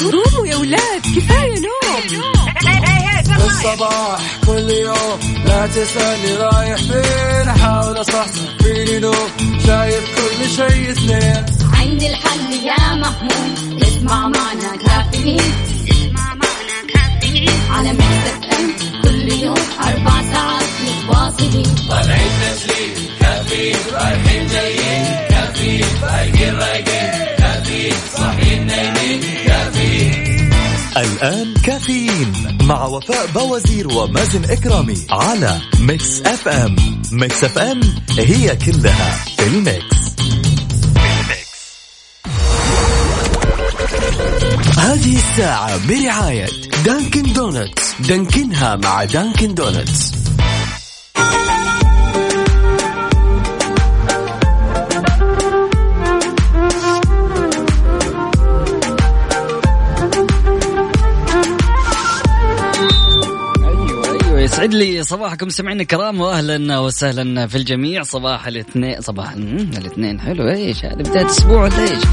قوموا يا ولاد كفايه نوم الصباح كل يوم لا تسألني رايح فين أحاول أصحصح فيني لو شايف كل شيء سنين عندي الحل يا محمود اسمع معنا كافيين متواصلين الآن كافيين مع وفاء بوزير ومازن إكرامي على Mix FM. Mix FM هي كلها في ال mix. هذه الساعة برعاية Dunkin' Donuts. دانكنها مع Dunkin' Donuts. يسعد لي صباحكم سمعنا الكرام واهلا وسهلا في الجميع. صباح الاثنين صباح الاثنين. حلو إيش؟ هذه بداية أسبوع ولا إيش؟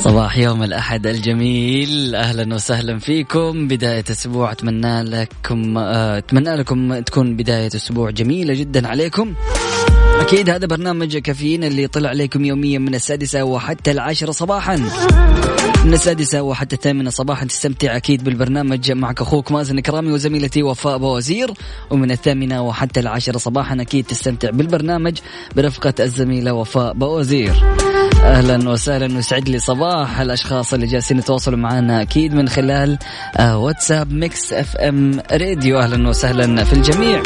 صباح يوم الأحد الجميل. أهلا وسهلا فيكم. بداية أسبوع أتمنى لكم آه، أتمنى لكم تكون بداية أسبوع جميلة جدا عليكم. أكيد هذا برنامج كافيين اللي يطلع عليكم يوميا من السادسة وحتى العاشره صباحا. من السادسة وحتى الثامنة صباحا. تستمتع أكيد بالبرنامج معك أخوك مازن كرامي وزميلتي وفاء بوزير ومن الثامنة وحتى العاشرة صباحا أكيد تستمتع بالبرنامج برفقة الزميلة وفاء بوزير أهلا وسهلا ويسعد لي صباح الأشخاص اللي جالسين يتواصلوا معنا أكيد من خلال آه، واتساب Mix FM Radio. أهلا وسهلا في الجميع.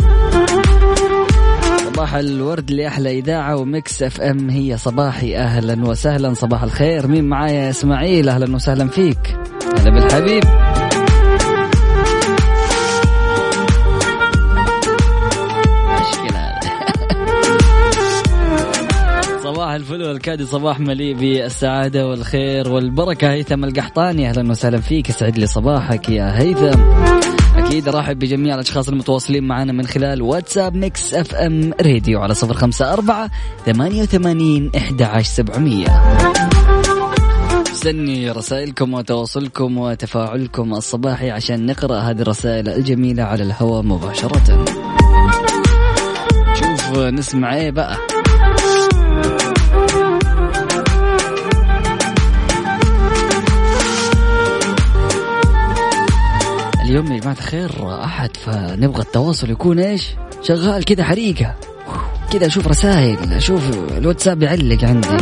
صباح الورد لأحلى إذاعة و Mix FM. هي صباحي. أهلا وسهلا. صباح الخير. مين معايا يا إسماعيل؟ أهلا وسهلا فيك. هلا بالحبيب. صباح الفل والكادي صباح مليء بالسعادة والخير والبركة. هيثم القحطاني. أهلا وسهلا فيك. يسعد لي صباحك يا هيثم. أكيد أرحب بجميع الأشخاص المتواصلين معنا من خلال واتساب Mix FM Radio على صفر خمسة أربعة ثمانية وثمانين إحدى عشر سبعمية. مستني رسائلكم وتواصلكم وتفاعلكم الصباحي عشان نقرأ هذه الرسائل الجميلة على الهواء مباشرة. شوف نسمع إيه بقى؟ اليوم يا جماعة الخير أحد فنبغى التواصل يكون إيش؟ شغال كذا حريقة. كذا أشوف رسائل أشوف الواتساب يعلق عندي.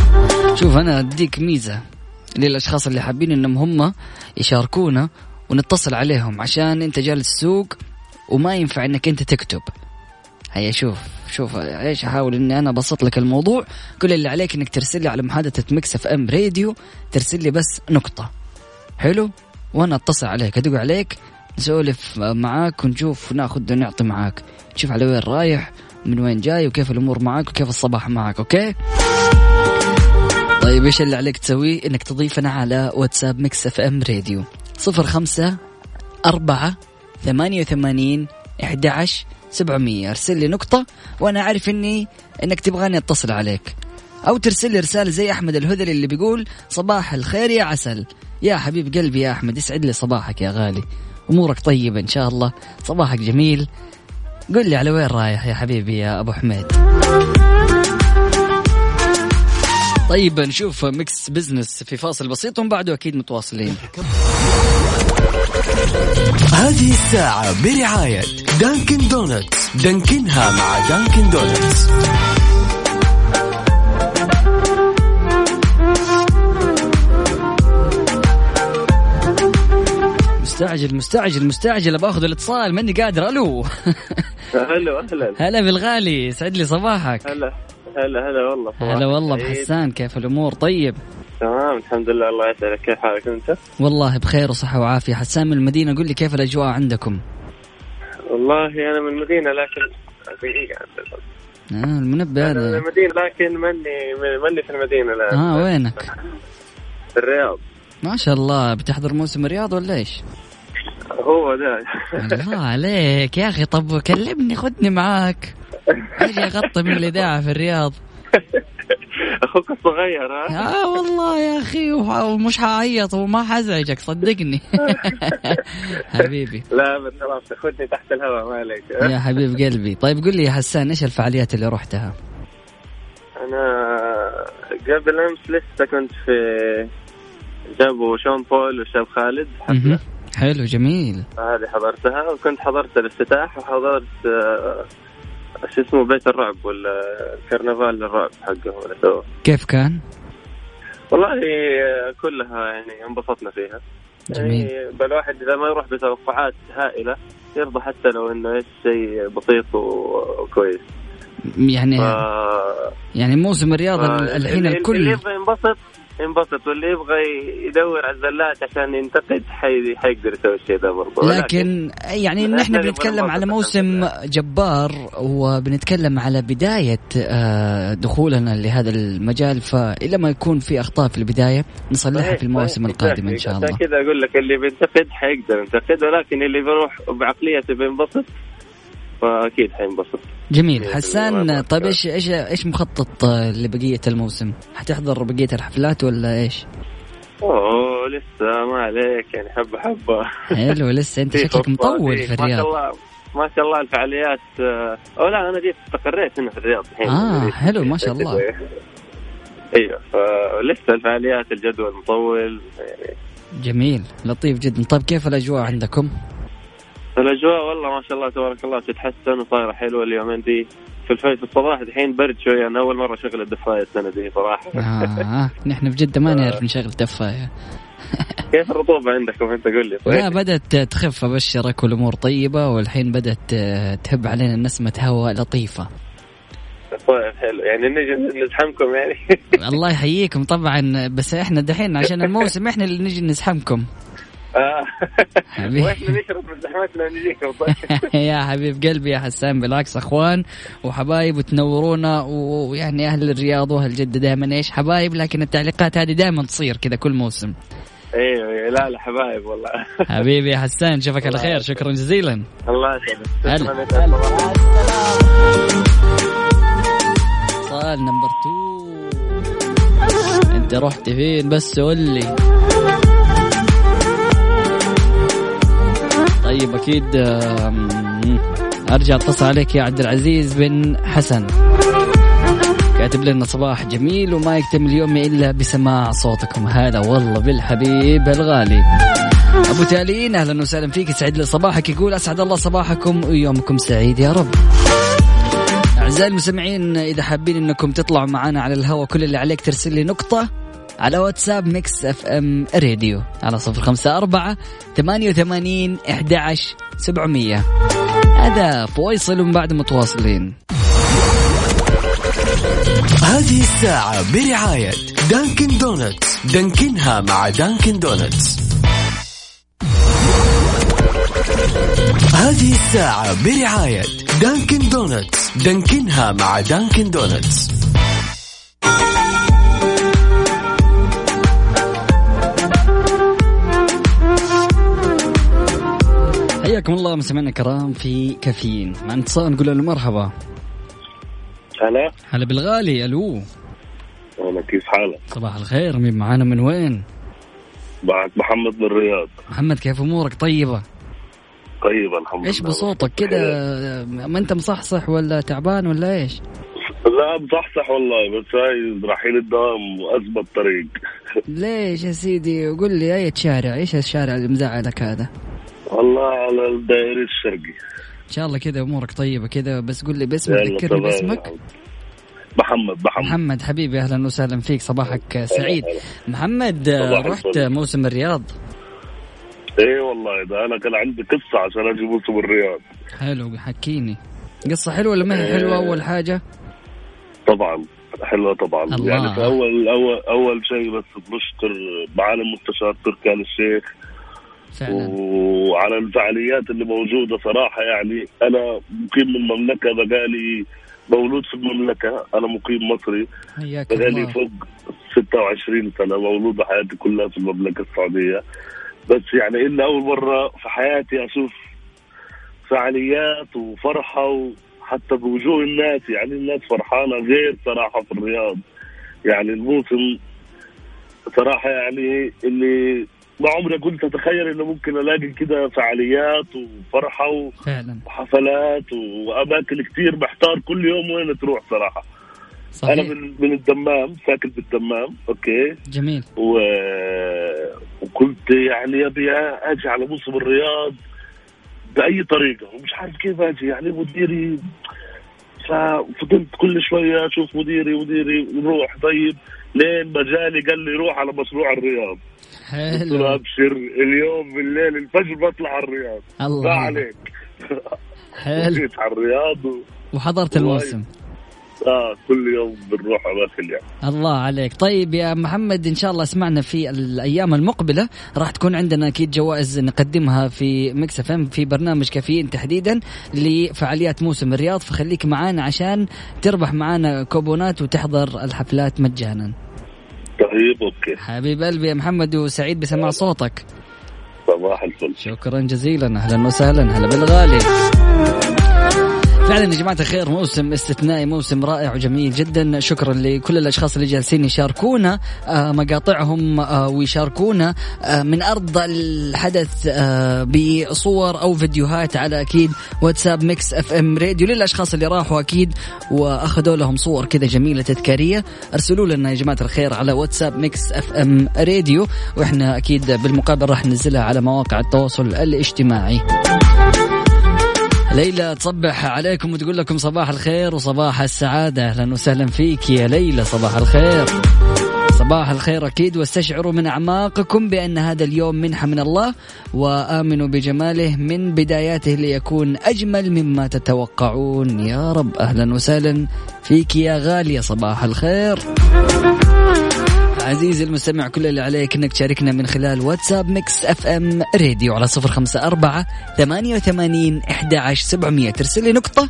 شوف أنا أديك ميزة للأشخاص اللي حابين إنهم هم يشاركونا ونتصل عليهم عشان أنت جالس تسوق وما ينفع إنك أنت تكتب. هيا شوف شوف إيش أحاول إني أنا أبسط لك الموضوع. كل اللي عليك إنك ترسل لي على محادثة Mix FM Radio ترسل لي بس نقطة. حلو؟ وأنا أتصل عليك أدق عليك. نسولف معاك ونشوف ناخذ ونعطي معاك. نشوف على وين رايح من وين جاي وكيف الأمور معاك وكيف الصباح معاك أوكي؟ طيب إيش اللي عليك تسويه؟ إنك تضيفنا على واتساب Mix FM Radio. صفر خمسة أربعة ثمانية وثمانين أحد عشر سبعمية. أرسل لي نقطة وأنا أعرف إني إنك تبغاني أتصل عليك. أو ترسل لي رسالة زي أحمد الهذلي اللي بيقول صباح الخير يا عسل. يا حبيب قلبي يا أحمد يسعد لي صباحك يا غالي. أمورك طيبة إن شاء الله. صباحك جميل. قل لي على وين رايح يا حبيبي يا أبو حميد؟ طيب نشوف Mix Business في فاصل بسيط ومن بعده أكيد متواصلين. هذه الساعة برعاية Dunkin' Donuts. دانكنها مع Dunkin' Donuts. مستعجل مستعجل مستعجل باخذ الاتصال ماني قادر ألو. هلا أهلا هلا بالغالي يسعد لي صباحك. هلا هلا هلا والله صباحك هلا والله. بحسان كيف الأمور؟ طيب. تمام الحمد لله الله يسعدك. كيف حالك أنت؟ والله بخير وصحة وعافية. حسان من المدينة قل لي كيف الأجواء عندكم؟ والله أنا من المدينة لكن آه المنبه أنا من هذا. المدينة لكن ماني ماني في المدينة لا آه وينك؟ في الرياض. ما شاء الله بتحضر موسم الرياض ولا إيش؟ هو ده. الله عليك يا أخي طب كلمني خذني معاك. أجي أغطي من الإذاعة في الرياض. أخوك الصغير ها؟ آه والله يا أخي ومش حعيط وما حزعجك صدقني. حبيبي. لا بس خلاص تاخذني تحت الهواء ما عليك. يا حبيب قلبي. طيب قل لي يا حسان إيش الفعاليات اللي رحتها؟ أنا قبل أمس لسه كنت في جابوا شون بول والشاب خالد. حفلة. حلو جميل. هذه حضرتها وكنت حضرت الافتتاح وحضرت آه، شو اسمه بيت الرعب ولا كرنفال الرعب حقه. ولا سوى كيف كان؟ والله آه، كلها يعني انبسطنا فيها. جميل. يعني بل الواحد إذا ما يروح بتوقعات هائلة يرضى حتى لو إنه إيش شيء بسيط وكويس. يعني ف... يعني موسم الرياض ف- الحين اللي- اللي الكل يبغى ينبسط ينبسط واللي يبغى يدور على الزلات عشان ينتقد حي... حيقدر يسوي الشيء ده برضه لكن يعني من نحن بنتكلم على موسم. جبار وبنتكلم على بداية آه، دخولنا لهذا المجال فإلا ما يكون في أخطاء في البداية نصلحها في المواسم إن exactly. شاء الله كذا أقول لك اللي بينتقد حيقدر ينتقد ولكن اللي بيروح بعقليته بينبسط فأكيد حينبسط جميل مية حسان. طيب إيش إيش إيش مخطط آه، لبقية الموسم؟ حتحضر بقية الحفلات ولا إيش؟ أوه لسه ما عليك يعني حبة حبة حلو لسه أنت شكلك مطول في ما شاء الرياض الله ما شاء الله الفعاليات آه، أو لا أنا جيت استقريت هنا في الرياض الحين آه، جيت- حلو، ما شاء الله. أيوه فلسه الفعاليات الجدول مطول يعني جميل لطيف جدا طيب كيف الأجواء عندكم؟ الأجواء والله ما شاء الله تبارك الله تتحسن وصايرة حلوة اليومين دي. في الفي في الصباح الحين برد شوية أنا أول مرة اشغل الدفاية السنة دي صراحة. آه نحن في جدة ما نعرف نشغل دفاية كيف الرطوبة عندكم؟ أنت قول لي لا طيب بدأت تخف أبشرك والأمور طيبة والحين بدأت آه، تهب علينا نسمة هواء لطيفة. طيب حلو. يعني نجي نزحمكم يعني؟ الله يحييكم طبعا بس إحنا دحين عشان الموسم إحنا اللي نجي نزحمكم. وإحنا نشرب من زحمتنا نجيكم يا حبيب قلبي يا حسان بالعكس أخوان وحبايب وتنورونا ويعني أهل الرياض وأهل جدة دائما إيش حبايب؟ لكن التعليقات هذه دائما تصير كذا كل موسم. أيوه لا لا حبايب والله. حبيبي يا حسان نشوفك على خير شكرا جزيلا. الله يسلمك. اتصال نمبر 2 أنت رحت فين؟ بس قول لي. طيب أكيد أرجع أتصل عليك يا عبد العزيز بن حسن. كاتب لنا صباح جميل وما يكتمل يومي إلا بسماع صوتكم. هذا والله بالحبيب الغالي. أبو تالين أهلا وسهلا فيك. يسعد لي صباحك يقول أسعد الله صباحكم ويومكم سعيد يا رب. أعزائي المستمعين إذا حابين أنكم تطلعوا معنا على الهواء كل اللي عليك ترسل لي نقطة على واتساب Mix FM Radio على صفر خمسة أربعة ثمانية وثمانين عشر سبعمية. هذا فاصل ومن بعد متواصلين. هذه الساعة برعاية Dunkin' Donuts. دانكنها مع Dunkin' Donuts. هذه الساعة برعاية Dunkin' Donuts. دانكنها مع Dunkin' Donuts. حياكم الله مستمعينا الكرام في كافيين. مع اتصال نقول له مرحبا. هلا. هلا بالغالي ألو. أنا كيف حالك؟ صباح الخير مين معانا من وين؟ بعد محمد من الرياض محمد كيف أمورك؟ طيبة؟ طيب الحمد إيش لله. بصوتك كذا ما أنت مصحصح ولا تعبان ولا إيش؟ لا بصحصح والله بس هاي رايحين الدوام وازمه الطريق ليش يا سيدي؟ قول لي أي شارع؟ إيش الشارع اللي مزعلك هذا؟ والله على الدائري الشرقي إن شاء الله كذا أمورك طيبة كذا بس قول لي باسمك ذكرني. باسمك محمد محمد محمد حبيبي أهلا وسهلا فيك صباحك سعيد. محمد رحت. موسم الرياض إيه والله ده أنا كان عندي قصة عشان أجي موسم الرياض حلو حكيني قصة حلوة ولا ما هي حلوة إيه. أول حاجة؟ طبعا حلوة طبعا الله. يعني في أول أول أول شيء بس بنشكر معالي المستشار تركي آل الشيخ فعلا. وعلى الفعاليات اللي موجودة صراحة يعني أنا مقيم من المملكه بقالي مولود في المملكة أنا مقيم مصري. بقالي فوق 26 سنة مولود حياتي كلها في المملكة السعودية. بس يعني إلا أول مرة في حياتي أشوف فعاليات وفرحة وحتى بوجوه الناس. يعني الناس فرحانة غير صراحة في الرياض. يعني الموسم صراحة يعني اللي ما عمري كنت أتخيل إنه ممكن ألاقي كده فعاليات وفرحة فعلا. وحفلات وأماكن كتير محتار كل يوم وين تروح صراحة. أنا صحيح من من الدمام ساكن بالدمام أوكي. جميل. و... وكنت يعني أبي أجي على موسم الرياض بأي طريقة ومش عارف كيف أجي يعني مديري ففضلت كل شوية أشوف مديري مديري نروح طيب لين ما جاني قال لي روح على مشروع الرياض. قلت له حلو أبشر اليوم بالليل الفجر بطلع على الرياض. الله. عليك. حلو. جيت على الرياض و... وحضرت الموسم. آه كل يوم بنروح اماكن يعني. الله عليك. طيب يا محمد إن شاء الله سمعنا في الأيام المقبلة راح تكون عندنا أكيد جوائز نقدمها في Mix FM في برنامج كافيين تحديدا لفعاليات موسم الرياض فخليك معانا عشان تربح معانا كوبونات وتحضر الحفلات مجانا. طيب أوكي. حبيب قلبي يا محمد وسعيد بسماع صوتك. صباح الفل. شكرا جزيلا. أهلا وسهلا. هلا بالغالي. فعلا يا جماعة الخير موسم استثنائي موسم رائع وجميل جدا. شكرا لكل الأشخاص اللي جالسين يشاركونا آه، مقاطعهم آه، ويشاركونا آه، من أرض الحدث بصور أو فيديوهات على أكيد واتساب Mix FM Radio للأشخاص اللي راحوا أكيد وأخذوا لهم صور كذا جميلة تذكارية. أرسلوا لنا يا جماعة الخير على واتساب Mix FM Radio وإحنا أكيد بالمقابل راح ننزلها على مواقع التواصل الاجتماعي. ليلى تصبح عليكم وتقول لكم صباح الخير وصباح السعادة. أهلا وسهلا فيك يا ليلى صباح الخير. صباح الخير أكيد واستشعروا من أعماقكم بأن هذا اليوم منحة من الله وآمنوا بجماله من بداياته ليكون أجمل مما تتوقعون. يا رب أهلا وسهلا فيك يا غالية صباح الخير. عزيزي المستمع كل اللي عليك إنك تشاركنا من خلال واتساب Mix FM Radio على صفر خمسة أربعة ثمانية وثمانين إحدى عشر سبعمية. ترسل لي نقطة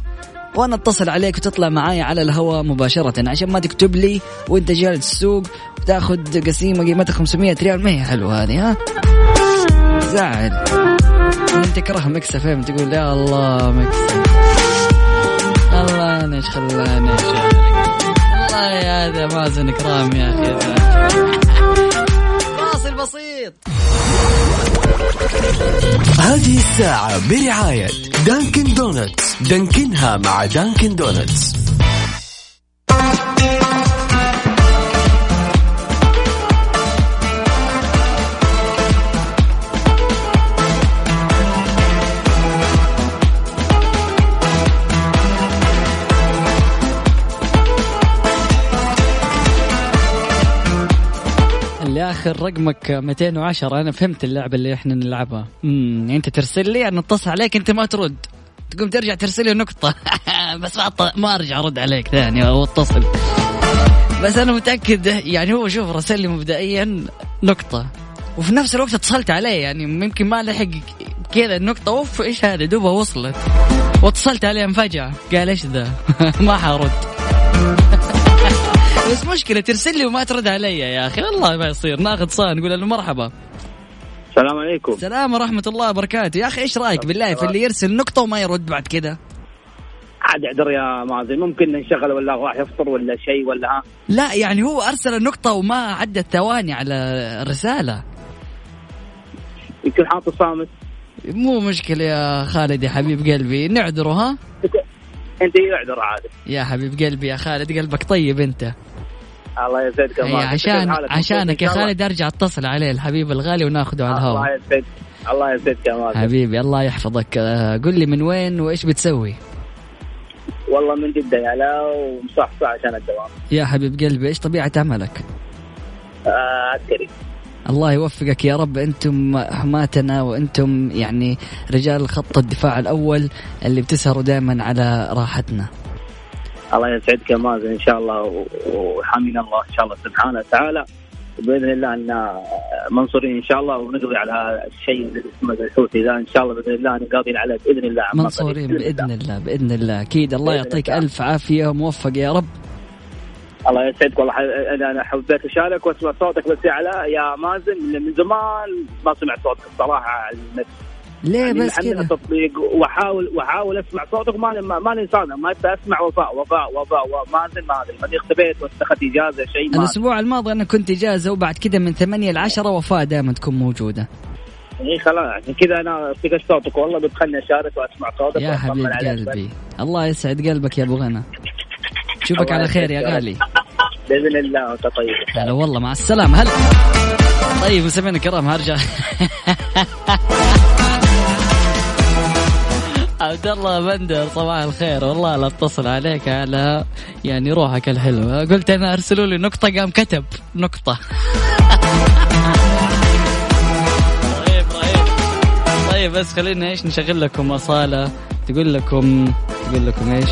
وأنا أتصل عليك وتطلع معايا على الهواء مباشرة. عشان ما تكتب لي وأنت جالس تسوق وتأخذ قسيمة قيمتها 500 ريال. ما هي حلوة هذه ها؟ زعل. أنت تكره Mix FM تقول يا الله Mix الله أنا إيش خلاني يا هذا مازن كرام يا أخي. فاصل بسيط. هذه الساعة برعاية Dunkin' Donuts. دانكنها مع Dunkin' Donuts. آخر رقمك 210 أنا فهمت اللعبة اللي إحنا نلعبها. امم أنت ترسل لي أنا أتصل عليك أنت ما ترد. تقوم ترجع ترسل لي نقطه بس ما ما أرجع أرد عليك ثاني أو أتصل. بس أنا متأكد يعني هو شوف رسل لي مبدئيا نقطة. وفي نفس الوقت اتصلت عليه يعني ممكن ما لحق كذا النقطة. أوف إيش هذا؟ دوبها وصلت. واتصلت عليه مفاجأة قال إيش ذا؟ ما حرد. بس مشكلة ترسل لي وما ترد علي يا أخي. والله ما يصير. ناخذ صان نقول له مرحبا. السلام عليكم. السلام ورحمة الله وبركاته. يا أخي إيش رأيك بالله في اللي يرسل نقطة وما يرد بعد كذا؟ عاد اعذر يا مازن ممكن ننشغل ولا راح يفطر ولا شيء ولا ها؟ لا يعني هو أرسل النقطة وما عدت ثواني على الرسالة. يمكن حاط صامت مو مشكلة يا خالد يا حبيب قلبي. نعذره ها؟ انت اعذر عاد يا حبيب قلبي يا خالد قلبك طيب أنت. الله يسعدك يا مازن. عشان؟ عشانك يا الله؟ خالد أرجع أتصل عليه الحبيب الغالي وناخذه على الله الهواء يسعدك الله يسعدك يا مازن حبيبي الله يحفظك. آه، قل لي من وين وإيش بتسوي؟ والله من جدة يا لا ومصحصح عشان الدوام. يا حبيب قلبي إيش طبيعة عملك؟ آه عسكري. الله يوفقك يا رب. أنتم حماتنا وأنتم يعني رجال خط الدفاع الأول اللي بتسهروا دائما على راحتنا. الله يسعدك يا مازن إن شاء الله و- وحامينا الله إن شاء الله سبحانه وتعالى. وبإذن الله إن منصورين إن شاء الله ونقضي على الشيء اللي اسمه الحوثي ذا إن شاء الله بإذن الله نقاضي عليه بإذن الله. منصورين. بإذن الله. بإذن الله. أكيد الله يعطيك. ألف عافية وموفق يا رب. الله يسعدك والله. أنا أنا حبيت أشارك وأسمع صوتك بس يا علاء يا مازن من- زمان ما سمعت صوتك الصراحه على النت. ليه يعني بس كذا التطبيق واحاول وأحاول أسمع صوتك. ما ما- ماني إنسان ما أسمع وفاء وفاء وفاء ومازن ما أدري ماني اختبيت واتخذت إجازة شيء ما الأسبوع الماضي أنا كنت إجازة وبعد كذا من 8 ل 10 وفاء دائما تكون موجودة. اي خلاص. عشان كذا أنا أفتكرت صوتك. والله قلت خلني أشارك وأسمع صوتك يا حبيب. قلبي. الله يسعد قلبك يا أبو غنى. الله على خير يا. غالي. بإذن الله وأنت طيب. هلا والله مع السلامة. هلا. طيب مستمعينا الكرام هرجع. عبد الله بندر صباح الخير. والله لا اتصل عليك على يعني روحك الحلوة. قلت أنا أرسلوا لي نقطة قام كتب نقطة. رهيب رهيب طيب بس خلينا إيش نشغل لكم أصالة. تقول لكم تقول لكم إيش؟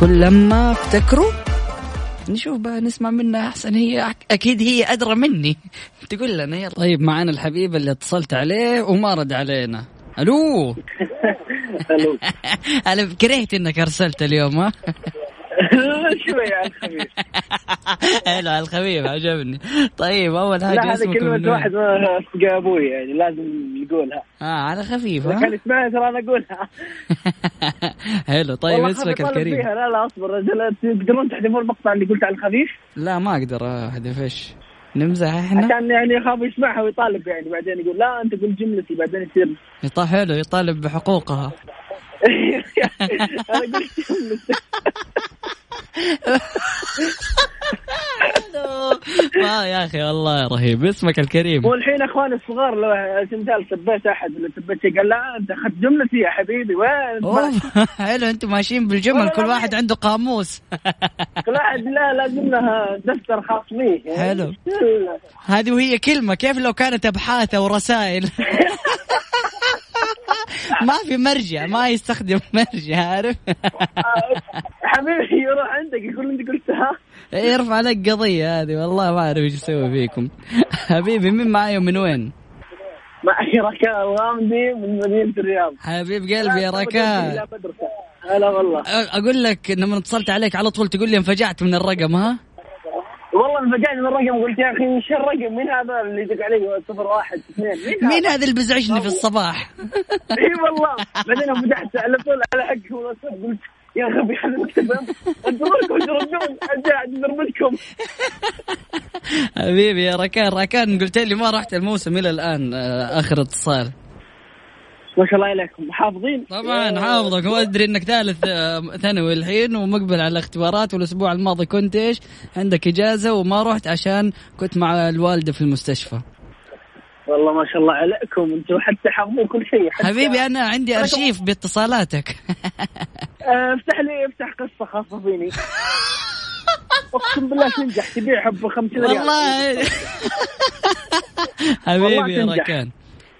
كل لما افتكروا نشوف بقى نسمع منها أحسن. هي أكيد هي أدرى مني. تقول لنا يلا. طيب معانا الحبيب اللي اتصلت عليه وما رد علينا. ألو. ألو. أنا كرهت إنك أرسلت اليوم ها؟ شوي على الخفيف؟ حلو على الخفيف عجبني. طيب أول حاجة لا هذه كلمة؟ واحد أبوي يعني لازم يقولها. آه على خفيف إذا كان ها يسمعني ترى أنا أقولها. حلو طيب اسمك الكريم. لا لا أصبر تقدرون تحذفون المقطع اللي قلت على الخفيف؟ لا ما أقدر أحذف إيش؟ نمزح إحنا؟ عشان يعني يخاف يسمعها ويطالب يعني بعدين يقول لا أنت قول جملتي بعدين يصير. يطلع حلو يطالب بحقوقها. قلت ما يا أخي والله رهيب. اسمك الكريم. والحين أخواني الصغار لو مثال سبيت أحد ولا سبيت قال لا أنت أخذت جملتي يا حبيبي وين؟ حلو أنتم ماشيين بالجمل كل واحد عنده قاموس. كل واحد لا لازم له دفتر خاص يعني. حلو. هذه وهي كلمة كيف لو كانت أبحاث أو رسائل؟ ما في مرجع ما يستخدم مرجع عارف؟ حبيبي يروح عندك يقول انت قلتها يرفع لك قضية هذه والله ما أعرف إيش يسوي فيكم. حبيبي مين معاي ومن وين؟ معي ركان الغامدي من مدينة الرياض. حبيب قلبي يا مدرسه هلا والله. أقول لك لما اتصلت عليك على طول تقول لي انفجعت من الرقم ها؟ والله انفجأني من الرقم قلت يا أخي وش الرقم؟ مين هذا اللي يدق علي صفر واحد اثنين. مين هذا؟ اللي بزعجني في الصباح؟ إي والله. بعدين فتحت على طول على حق الواتساب قلت. يا غبي أنا مكتب أنتم مالكم تردون ضربتكم حبيبي يا ركان. ركان قلت لي ما رحت الموسم إلى الآن آه، آخر اتصال. ما شاء الله عليكم. محافظين طبعا حافظك. وادري إنك ثالث آه، ثانوي الحين ومقبل على الاختبارات والأسبوع الماضي كنت إيش؟ عندك إجازة وما رحت عشان كنت مع الوالدة في المستشفى. والله ما شاء الله عليكم. أنتم حتى حافظين كل شيء. حتى حبيبي أنا عندي أرشيف باتصالاتك. آه، افتح لي افتح قصة خاصة فيني. اقسم بالله تنجح تبيعها ب 50 ريال. والله. حبيبي يا. ركان.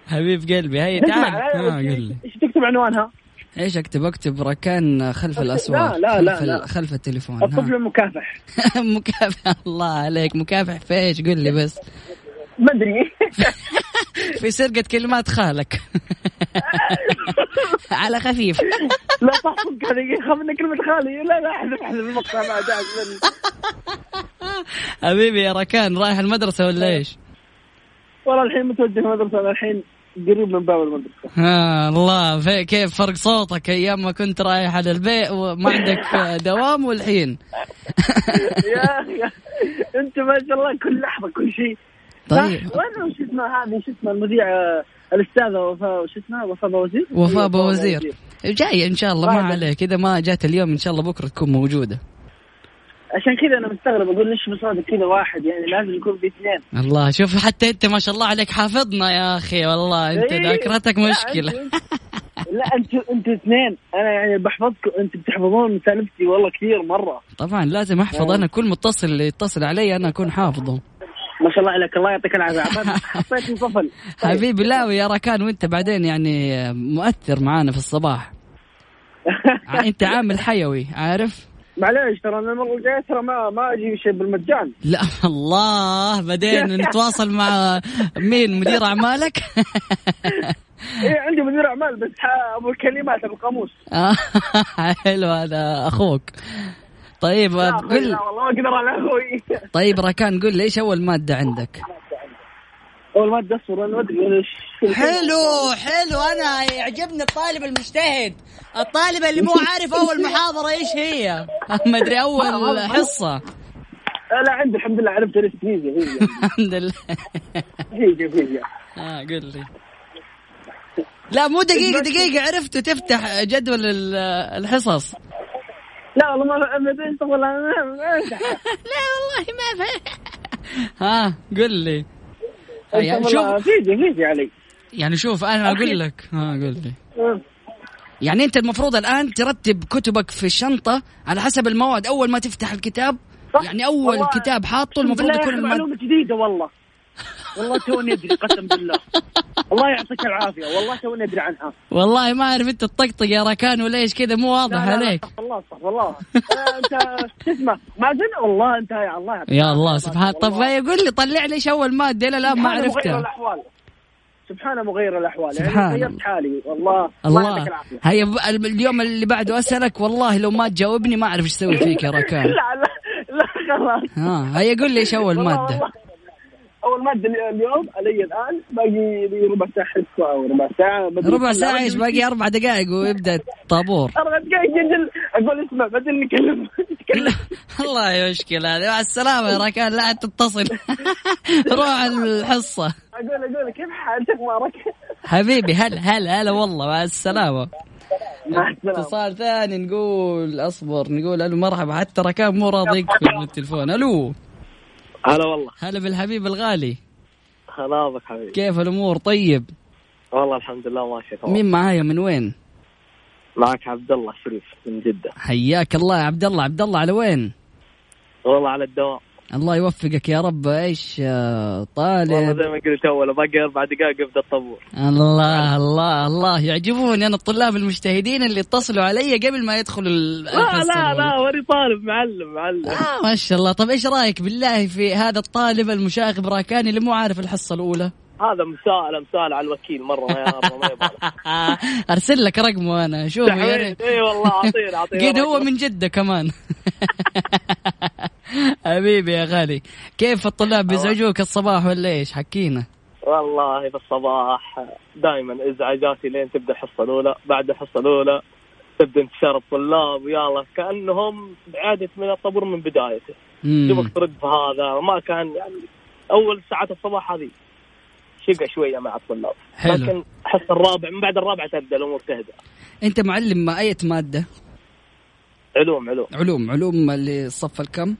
حبيب قلبي اسمع، تعال. آه، آه، قل لي. إيش تكتب عنوانها؟ إيش أكتب؟ أكتب ركان خلف الاسوار لا، لا، خلف, لا. ال- خلف التليفون الطفل. المكافح مكافح. الله عليك. مكافح في إيش قل لي بس. ما ادري في سرقة كلمات خالك. على خفيف. لا تحصل هذه خاف من كلمة خالي. لا لا احذف احذف المقطع ما حبيبي يا ركان رايح المدرسة ولا إيش؟ والله الحين متوجه المدرسة أنا الحين قريب من باب المدرسة. ها الله. في كيف فرق صوتك أيام ما كنت رايح على البيت وما عندك دوام والحين؟ يا أخي أنت ما شاء الله كل لحظة كل شيء. طيب؟ وين شو اسمها هذه شو اسمها المذيعه الأستاذة وفاء شو اسمها؟ وفاء بوزير؟ وفاء بوزير. جاية إن شاء الله ما عليك. إذا ما جات اليوم إن شاء الله بكرة تكون موجودة. عشان كذا أنا مستغرب أقول ليش بصوتك كذا واحد؟ يعني لازم يكون في اثنين. الله شوف حتى أنت ما شاء الله عليك حافظنا يا أخي. والله أنت إيه. ذاكرتك مشكلة. أنت- لا انت انت اثنين. أنا يعني بحفظكم انت بتحفظون سالفتي والله كثير مرة. طبعا لازم أحفظ. أنا كل متصل اللي يتصل علي أنا أكون حافظه. ما شاء الله عليك الله يعطيك العافية. حطيتني طفل. طيب. حبيبي لا ويا ركان وانت بعدين يعني مؤثر معانا في الصباح. انت عامل حيوي عارف؟ معليش ترى أنا المره الجايه ترى ما ما أجي شيء بالمجان. لا الله بعدين نتواصل مع مين؟ مدير أعمالك؟ إيه عندي مدير أعمال بس أبو الكلمات أبو القاموس. حلو هذا أخوك. طيب قل لا والله ما أقدر على أخوي طيب راكان قل لي إيش أول مادة عندك؟ أول ما تدسر أنا ما أدري إيش حلو حلو أنا يعجبني الطالب المجتهد. الطالب اللي مو عارف أول محاضرة إيش هي؟ ما أدري أول حصة. آه، لا عندي الحمد لله عرفت إيش فيزياء فيزياء الحمد لله. فيزياء فيزياء آه قل لي. لا مو دقيقة دقيقة عرفتوا تفتح جدول ال- الحصص. لا والله ما إيش والله ما- لا والله ما فهم ها قل لي. يعني شوف فيزياء فيزياء علي. يعني شوف أنا أقول لك. ها قل لي. يعني أنت المفروض الآن ترتب كتبك في الشنطة على حسب المواد. أول ما تفتح الكتاب يعني أول. كتاب حاطه المفروض يكون معلومة جديدة والله. والله توني أدري قسم بالله. الله يعطيك العافية. والله توني أدري عنها. والله ما أعرف أنت تطقطق يا راكان ولا إيش كذا مو واضح لا، لا، لا، عليك. استغفر الله استغفر الله آه، أنت شو اسمه؟ مازن والله أنت يا الله يا الله. سبحان طب والله. يقول لي طلع لي إيش أول مادة؟ إلى الآن ما عرفتها. سبحان مغير الأحوال. سبحان يعني غيرت حالي والله. الله العافية. هيا اليوم اللي بعده أسألك والله لو ما تجاوبني ما أعرف إيش أسوي فيك يا راكان لا لا لا خلاص. ها هيا قول لي إيش أول والله- مادة؟ والله. أول مادة الي- اليوم علي الآن؟ باقي لي ربع ساعة حصه أو ربع ساعة. ربع ساعة إيش باقي؟ أربع دقائق ويبدأ الطابور. أربع دقائق جدل أقول اسمع بدل نكلم والله مشكلة هذه. مع السلامة يا راكان لا تتصل. روح الحصة. أقول أقول كيف حالك أخبارك؟ حبيبي هلا هلا هلا والله. مع السلامة. اتصال ثاني نقول أصبر نقول ألو مرحبا. حتى راكان مو راضي يقفل من التلفون ألو. هلا والله. هلا بالحبيب الغالي. هلا بك حبيبي. كيف الأمور؟ طيب. والله الحمد لله ماشي تمام مين معايا؟ من وين؟ معك عبد الله شريف من جدة. حياك الله يا عبد الله. عبد الله على وين؟ والله على الدوام. الله يوفقك يا رب. إيش آه، والله طالب زي ما قلت أول باقي أربع دقائق يبدا الطابور الله الله الله يعجبوني أنا الطلاب المجتهدين اللي اتصلوا علي قبل ما يدخلوا ال- لا لا. لا وري طالب معلم معلم. آه ما شاء الله. طب إيش رأيك بالله في هذا الطالب المشاغب راكاني اللي مو عارف الحصة الأولى؟ هذا مساءلة مساءلة على الوكيل مرة ما يعرف ما يبغى. أرسل لك رقمه أنا شوف يا ريت إي والله اعطينا اعطينا قد هو. من جدة كمان. حبيبي يا غالي. كيف الطلاب بيزعجوك الصباح ولا إيش؟ حكينا. والله في الصباح دائما إزعاجاتي لين تبدأ الحصة الأولى بعد الحصة الأولى تبدأ انتشار الطلاب ويلا كأنهم عادة من الطابور من بدايته. تبغى ترد في هذا ما كان يعني أول ساعات الصباح هذه شقة شوية مع الطلاب. حلو. لكن الحصة الرابع من بعد الرابعة تبدأ الأمور تهدى. أنت معلم ما اي مادة؟ علوم علوم. علوم علوم اللي الصف الكم؟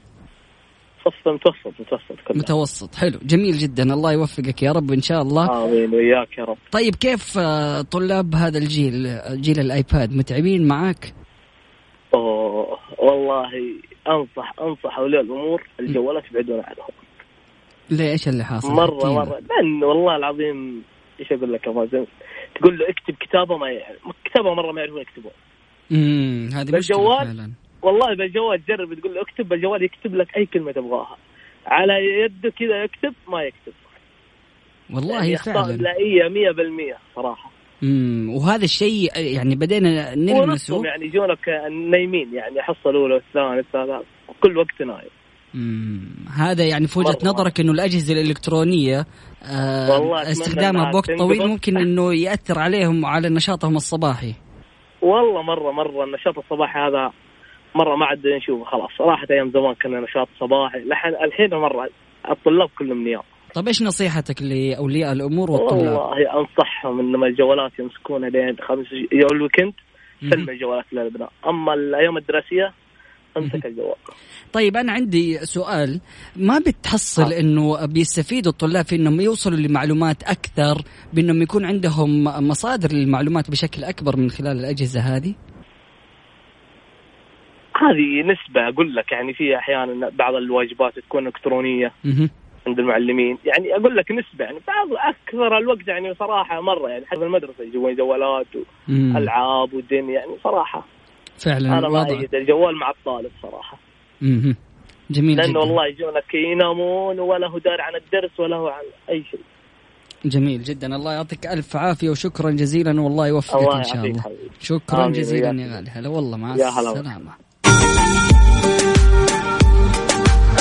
صف متوسط متوسط متوسط. حلو. جميل جدا. الله يوفقك يا رب إن شاء الله. آمين وياك يا رب. طيب كيف آه، طلاب هذا الجيل جيل الآيباد متعبين معك أوه والله أنصح أنصح أولياء الأمور الجوالات يبعدون عنهم. ليه إيش اللي حاصل؟ مرة. مرة. لأن والله العظيم إيش أقول لك يا مازن تقول له اكتب كتابه ما يعرف كتابه مرة ما يعرفون يكتبون. امم هذه مشكلة؟ فعلا. والله بالجوال جرب تقول له اكتب بالجوال يكتب لك أي كلمة تبغاها على يده كذا يكتب ما يكتب والله يعني فعلا املائيه 100% صراحة امم وهذا الشيء يعني بدينا نلمسه يعني يجونك نايمين يعني الحصه الأولى والثانية والثالثة كل وقت نايم مم. هذا يعني في وجهة. نظرك إنه الأجهزة الإلكترونية آه استخدامها بوقت. طويل ممكن إنه يأثر عليهم وعلى نشاطهم الصباحي والله مرة مرة النشاط الصباحي هذا مرة ما عاد نشوفه خلاص. راحت أيام زمان كنا نشاط صباحي. لحن الحين مرة الطلاب كلهم نيام طب إيش نصيحتك لأولياء الأمور والطلاب؟ والله أنصحهم إنما الجوالات يمسكونها لين خمس يوم الويكند سلم الجوالات للابناء أما الأيام الدراسية أمسك الجوال. طيب أنا عندي سؤال. ما بتحصل إنه بيستفيدوا الطلاب في إنهم يوصلوا لمعلومات أكثر بإنهم يكون عندهم مصادر للمعلومات بشكل أكبر من خلال الأجهزة هذه؟ هذه نسبة أقول لك يعني في أحيانا بعض الواجبات تكون إلكترونية. عند المعلمين. يعني أقول لك نسبة يعني بعض أكثر الوقت يعني صراحة مرة يعني حتى المدرسة يجون جوالات مم. وألعاب والدنيا يعني صراحة فعلا أنا ما أيد الجوال مع الطالب صراحة. مهم. جميل لأنه جدا. والله يجونك ينامون ولا هو داري عن الدرس ولا هو عن أي شيء. جميل جدا. الله يعطيك ألف عافية وشكرا جزيلا والله يوفقك إن شاء الله. حبيبي. شكرا جزيلا. يا غالي. هلا والله مع السلامة.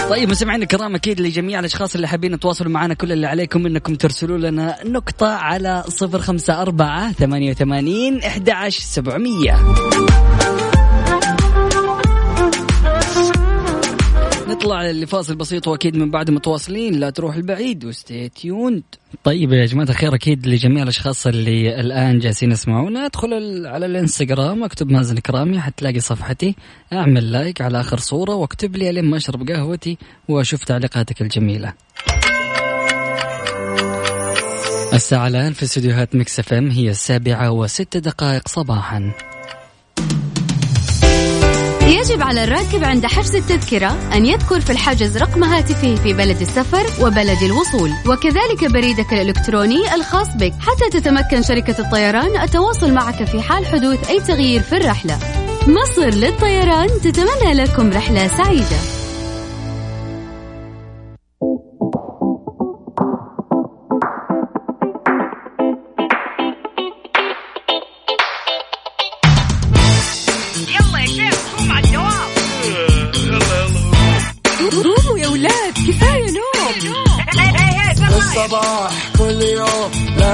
طيب مستمعينا الكرام أكيد لجميع الأشخاص اللي حابين يتواصلوا معنا كل اللي عليكم إنكم ترسلوا لنا نقطة على 054 88 11700 نطلع لفاصل بسيط وأكيد من بعد متواصلين لا تروح البعيد وستي تيوند طيب يا جماعة الخير أكيد لجميع الأشخاص اللي الآن جالسين يسمعونا ادخل على الإنستغرام اكتب مازن كرامي حتلاقي صفحتي أعمل like على آخر صورة واكتب لي لما أشرب قهوتي وأشوف تعليقاتك الجميلة. الساعة الآن في استديوهات Mix FM هي السابعة وست دقائق صباحا. يجب على الراكب عند حجز التذكرة أن يذكر في الحجز رقم هاتفه في بلد السفر وبلد الوصول. وكذلك بريدك الإلكتروني الخاص بك. حتى تتمكن شركة الطيران التواصل معك في حال حدوث أي تغيير في الرحلة. مصر للطيران تتمنى لكم رحلة سعيدة.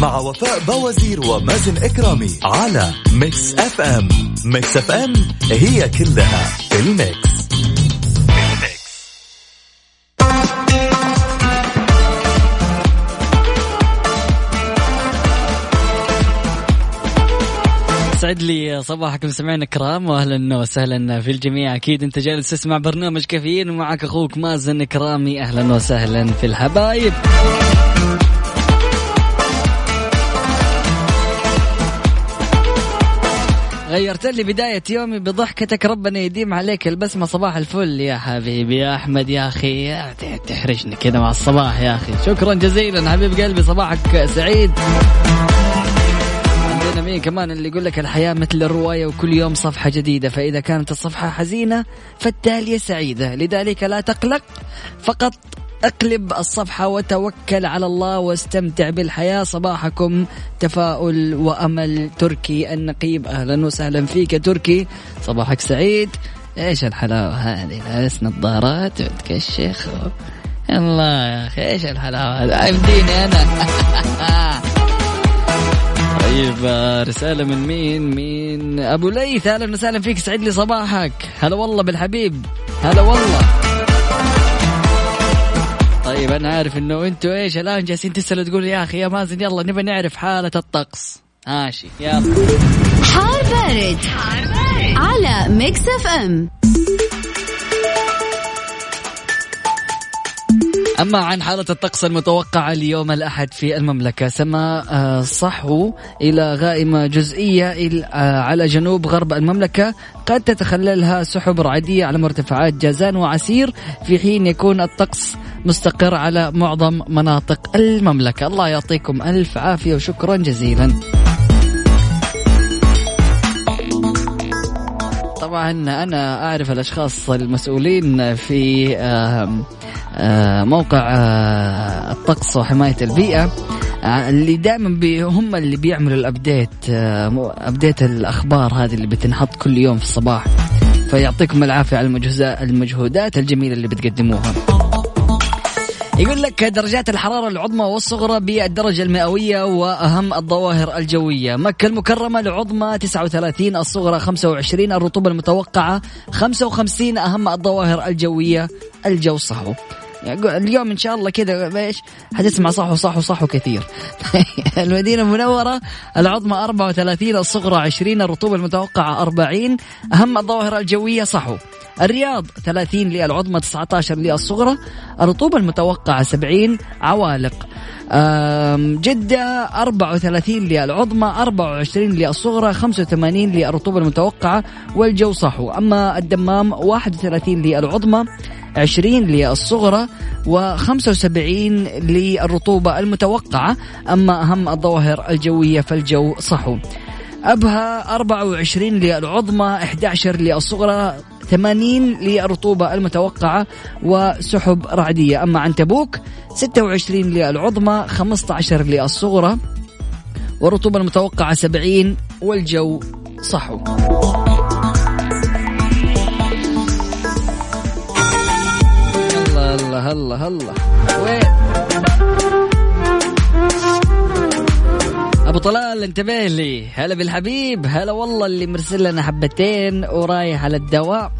مع وفاء بوازير ومازن إكرامي على Mix FM Mix FM هي كلها في ال mix. سعد لي صباحكم سمعنا الكرام واهلا وسهلا في الجميع. أكيد أنت جالس تسمع برنامج كافيين ومعك أخوك مازن كرامي أهلا وسهلا في الحبايب غيرت لي بداية يومي بضحكتك ربنا يديم عليك البسمة. صباح الفل يا حبيبي يا أحمد يا أخي. تحرجني كذا مع الصباح يا أخي. شكرا جزيلا حبيب قلبي صباحك سعيد. عندنا مين كمان اللي يقول لك الحياة مثل الرواية وكل يوم صفحة جديدة؟ فإذا كانت الصفحة حزينة فالتالية سعيدة. لذلك لا تقلق فقط أقلب الصفحة وتوكل على الله واستمتع بالحياة. صباحكم تفاؤل وأمل تركي النقيب. أهلا وسهلا فيك تركي. صباحك سعيد. إيش الحلاوة هذه؟ لابس نظارات وتكشخ الله يا أخي إيش الحلاوة هذه؟ عبديني أنا. طيب رسالة من مين؟ مين؟ أبو ليث. أهلا وسهلا فيك. سعد لي صباحك، هلا والله بالحبيب، هلا والله. طيب أنا عارف إنه أنتوا إيش الآن جالسين تسألوا تقولوا يا أخي يا مازن يلا نبي نعرف حالة الطقس. ماشي يلا. حار بارد, حار بارد. على Mix FM أما عن حالة الطقس المتوقعة اليوم الأحد في المملكة سما آه، صحو إلى غائمة جزئية آه، على جنوب غرب المملكة. قد تتخللها سحب رعدية على مرتفعات جازان وعسير في حين يكون الطقس مستقر على معظم مناطق المملكة. الله يعطيكم ألف عافية وشكرا جزيلا. طبعا أنا أعرف الأشخاص المسؤولين في موقع آه، الطقس وحماية البيئة آه، اللي دائما هم اللي بيعملوا الأبديت أبديت الأخبار هذه اللي بتنحط كل يوم في الصباح فيعطيكم العافية على المجهودات الجميلة اللي بتقدموها. يقول لك درجات الحرارة العظمى والصغرى بالدرجة المئوية وأهم الظواهر الجوية. مكة المكرمة العظمى 39 الصغرى 25 الرطوبة المتوقعة 55 أهم الظواهر الجوية الجو صحو. يعني اليوم إن شاء الله كذا إيش؟ حتسمع صحو صحو صحو كثير. المدينة المنورة العظمى 34 الصغرى 20 الرطوبة المتوقعة 40 أهم الظواهر الجوية صحو. الرياض 30 للعظمى 19 للصغرى الرطوبة المتوقعة 70 عوالق جدة 34 للعظمى 24 للصغرى 85 للرطوبة المتوقعة والجو صحو. أما الدمام 31 للعظمى 20 للصغرى و75 للرطوبة المتوقعة. أما أهم الظواهر الجوية فالجو صحو. أبها 24 للعظمى 11 للصغرى 80 للرطوبة المتوقعة وسحب رعدية. أما عن تبوك 26 للعظمى 15 للصغرى والرطوبة المتوقعة 70 والجو صحو. هلا هلا هلا هلا وين؟ أبو طلال انتبه لي. هلا بالحبيب هلا والله اللي مرسل لنا حبتين ورايح على الدواء.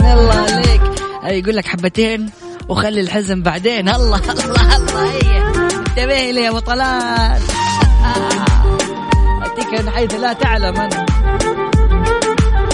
الله عليك. يقول لك حبتين وخلي الحزن بعدين. الله الله الله هي انتبه لي يا أبو طلال. أتيك من حيث لا تعلم أنا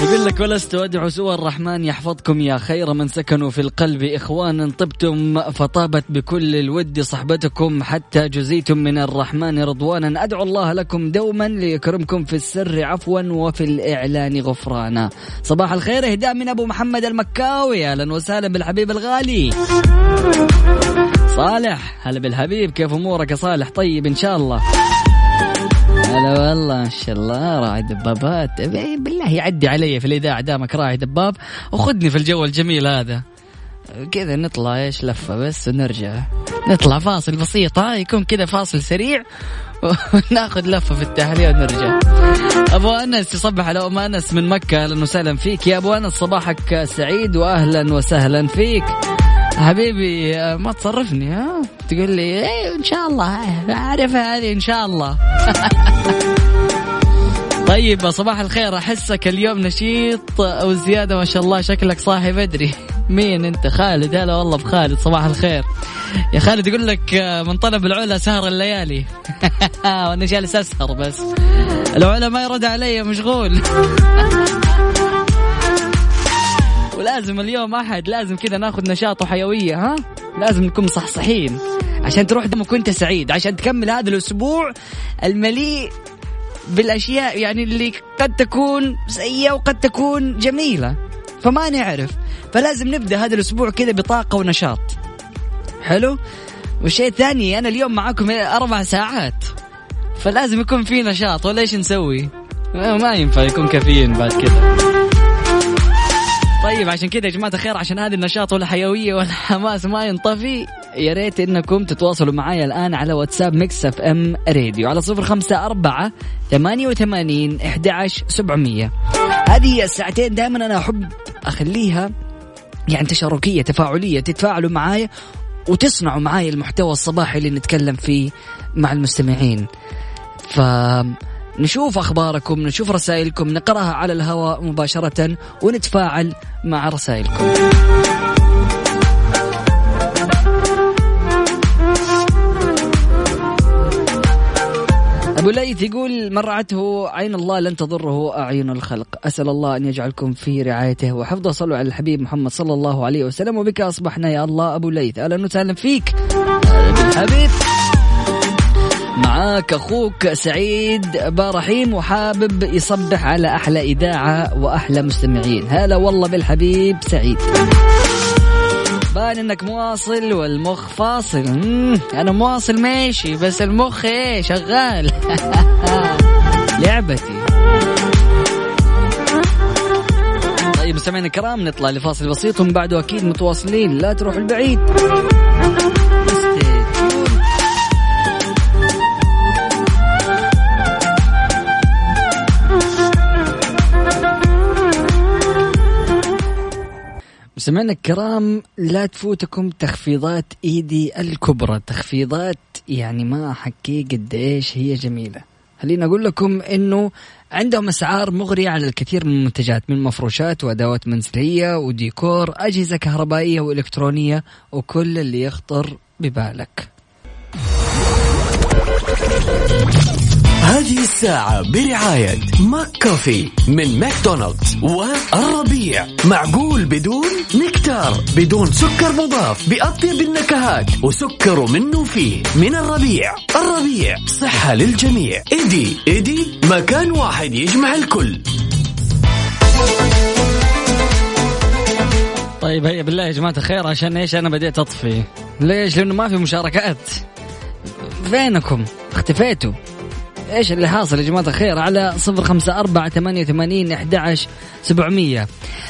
يقول لك ولست أدعو سوى الرحمن يحفظكم يا خير من سكنوا في القلب إخوانا طبتم فطابت بكل الود صحبتكم حتى جزيتم من الرحمن رضوانا. أدعو الله لكم دوما ليكرمكم في السر عفوا وفي الإعلان غفرانا. صباح الخير إهداء من أبو محمد المكاوي. أهلا وسهلا بالحبيب الغالي. صالح هلا بالحبيب كيف أمورك يا صالح؟ طيب إن شاء الله. هلا والله ما شاء الله راعي دبابات. بالله يعدي علي في الإذاعة دامك راعي دباب وخذني في الجو الجميل هذا. كذا نطلع إيش لفة بس ونرجع. نطلع فاصل بسيط ها يكون كذا فاصل سريع وناخذ لفة في التحلية ونرجع. أبو أنس يصبح على أم أنس من مكة أهلا وسهلا فيك. يا أبو أنس صباحك سعيد واهلا وسهلا فيك. حبيبي ما تصرفني ها؟ تقول لي إيه إن شاء الله اعرفها هذه إن شاء الله. طيب صباح الخير أحسك اليوم نشيط أو زياده ما شاء الله شكلك صاحي بدري. مين أنت؟ خالد هلا والله بخالد صباح الخير. يا خالد يقول لك من طلب العلا سهر الليالي. وأنا جالس أسهر بس. العلا ما يرد علي مشغول. ولازم اليوم أحد لازم كذا ناخذ نشاط وحيوية ها؟ لازم نكون مصحصحين. عشان تروح دمك وأنت سعيد عشان تكمل هذا الأسبوع المليء بالأشياء يعني اللي قد تكون سيئة وقد تكون جميلة. فما نعرف. فلازم نبدأ هذا الأسبوع كذا بطاقة ونشاط. حلو؟ والشيء الثاني أنا اليوم معاكم أربع ساعات. فلازم يكون في نشاط ولا إيش نسوي؟ ما ينفع يكون كافيين بعد كذا. طيب عشان كذا يا جماعة الخير عشان هذا النشاط والحيويه والحماس ما ينطفي يا ريت إنكم تتواصلوا معي الآن على واتساب Mix FM راديو على صفر خمسة أربعة ثمانية وثمانين أحد سبعمية. هذه الساعتين دائما أنا أحب أخليها يعني تشاركية تفاعلية تتفاعلوا معايا وتصنعوا معاي المحتوى الصباحي اللي نتكلم فيه مع المستمعين. ف نشوف أخباركم نشوف رسائلكم نقرأها على الهواء مباشرة ونتفاعل مع رسائلكم. أبو ليث يقول من رعته عين الله لن تضره أعين الخلق. أسأل الله أن يجعلكم في رعايته. وحفظه صلوا على الحبيب محمد صلى الله عليه وسلم. وبك أصبحنا يا الله أبو ليث. أهلا وسهلا فيك. حبيب معاك أخوك سعيد رحيم وحابب يصبح على أحلى إذاعة وأحلى مستمعين. هلا والله بالحبيب سعيد. بان إنك مواصل والمخ فاصل. أنا مواصل ماشي بس المخ إيه شغال. لعبتي. طيب مستمعينا الكرام نطلع لفاصل بسيط ومن بعده أكيد متواصلين. لا تروحوا البعيد. مستمعينا الكرام لا تفوتكم تخفيضات إيدي الكبرى. تخفيضات يعني ما احكي قد إيش هي جميلة. خليني أقول لكم إنه عندهم أسعار مغرية على الكثير من المنتجات من مفروشات وأدوات منزلية وديكور أجهزة كهربائية وإلكترونية وكل اللي يخطر ببالك. هذه الساعة برعاية McCoffee من ماكدونالدز والربيع. معقول بدون نكتار بدون سكر مضاف. بأطيب النكهات وسكر منه فيه. من الربيع. الربيع صحة للجميع. إيدي إيدي. مكان واحد يجمع الكل. طيب هيا بالله يا جماعة الخير عشان إيش أنا بديت أطفي؟ ليش؟ لأنه ما في مشاركات. فينكم؟ اختفيتوا. إيش اللي حاصل يا جماعة الخير؟ على صفر خمسة أربعة ثمانية وثمانين أحد سبعمية.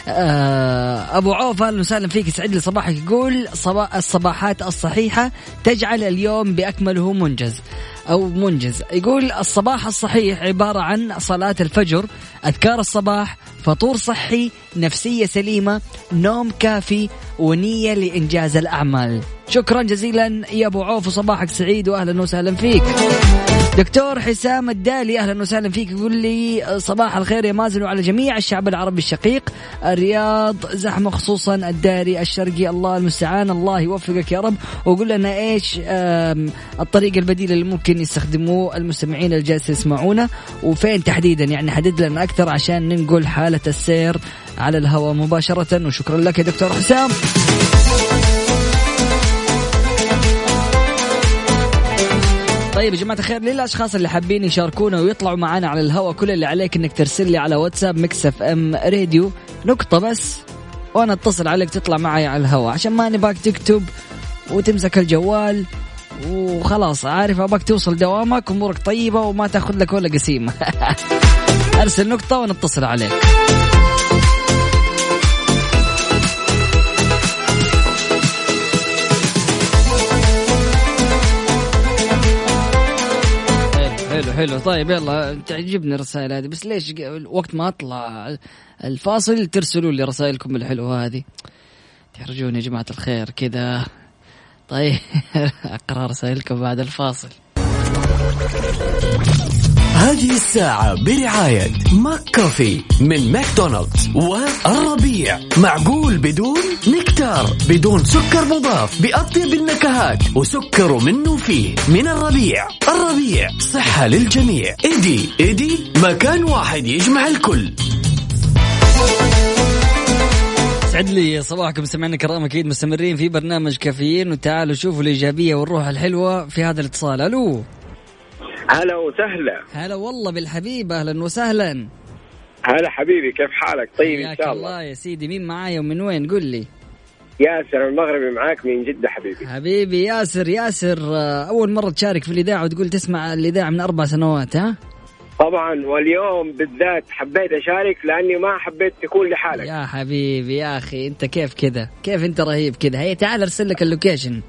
آه، أبو عوف أهلا وسهلا فيك يسعد لي صباحك. يقول صبا الصباحات الصحيحة تجعل اليوم بأكمله منجز أو منجز. يقول الصباح الصحيح عبارة عن صلاة الفجر أذكار الصباح فطور صحي نفسية سليمة نوم كافي ونية لإنجاز الأعمال. شكرا جزيلا يا أبو عوف وصباحك سعيد وأهلا وسهلا فيك. دكتور حسام الدالي أهلا وسهلا فيك. يقول لي صباح الخير يا مازن وعلى جميع الشعب العربي الشقيق. الرياض زحمة خصوصا الداري الشرقي. الله المستعان الله يوفقك يا رب. وقول لنا إيش الطريقة البديلة اللي ممكن يستخدموه المستمعين اللي يسمعونا. وفين تحديدا؟ يعني حدد لنا أكثر عشان ننقل حالة السير على الهواء مباشرة. وشكرا لك يا دكتور حسام. طيب يا جماعة الخير للأشخاص اللي حابين يشاركونا ويطلعوا معنا على الهواء كل اللي عليك إنك ترسل لي على واتساب مكسف إم راديو نقطة بس وأنا أتصل عليك تطلع معي على الهواء عشان ما نباك تكتب وتمسك الجوال وخلاص عارف أباك توصل دوامك أمورك طيبة وما تاخذ لك ولا قسيمة. أرسل نقطة ونتصل عليك. حلو حلو. طيب يلا تعجبني الرسائل هذه. بس ليش وقت ما أطلع؟ الفاصل ترسلوا لي رسائلكم الحلوة هذه. تحرجوني يا جماعة الخير كذا. طيب أقرأ رسائلكم بعد الفاصل. هذه الساعة برعاية McCoffee من ماكدونالدز والربيع. معقول بدون نكتار بدون سكر مضاف بأطيب النكهات وسكر منه فيه. من الربيع. الربيع صحة للجميع. إيدي إيدي. مكان واحد يجمع الكل. سعد لي صباحكم. سمعنا كرام أكيد مستمرين في برنامج كافيين. وتعالوا شوفوا الإيجابية والروح الحلوة في هذا الاتصال. ألو. هلا وسهلا. هلا والله بالحبيب أهلا وسهلا. هلا حبيبي كيف حالك؟ طيب إن شاء الله. الله يا سيدي مين معايا ومن وين؟ قل لي. ياسر المغربي معاك من جدة حبيبي. حبيبي ياسر ياسر آه، أول مرة تشارك في الإذاعة وتقول تسمع الإذاعة من أربع سنوات ها؟ طبعا واليوم بالذات حبيت أشارك لأني ما حبيت تكون لحالك. يا حبيبي يا أخي أنت كيف كذا كيف أنت رهيب كذا هيا تعال أرسل لك اللوكيشن.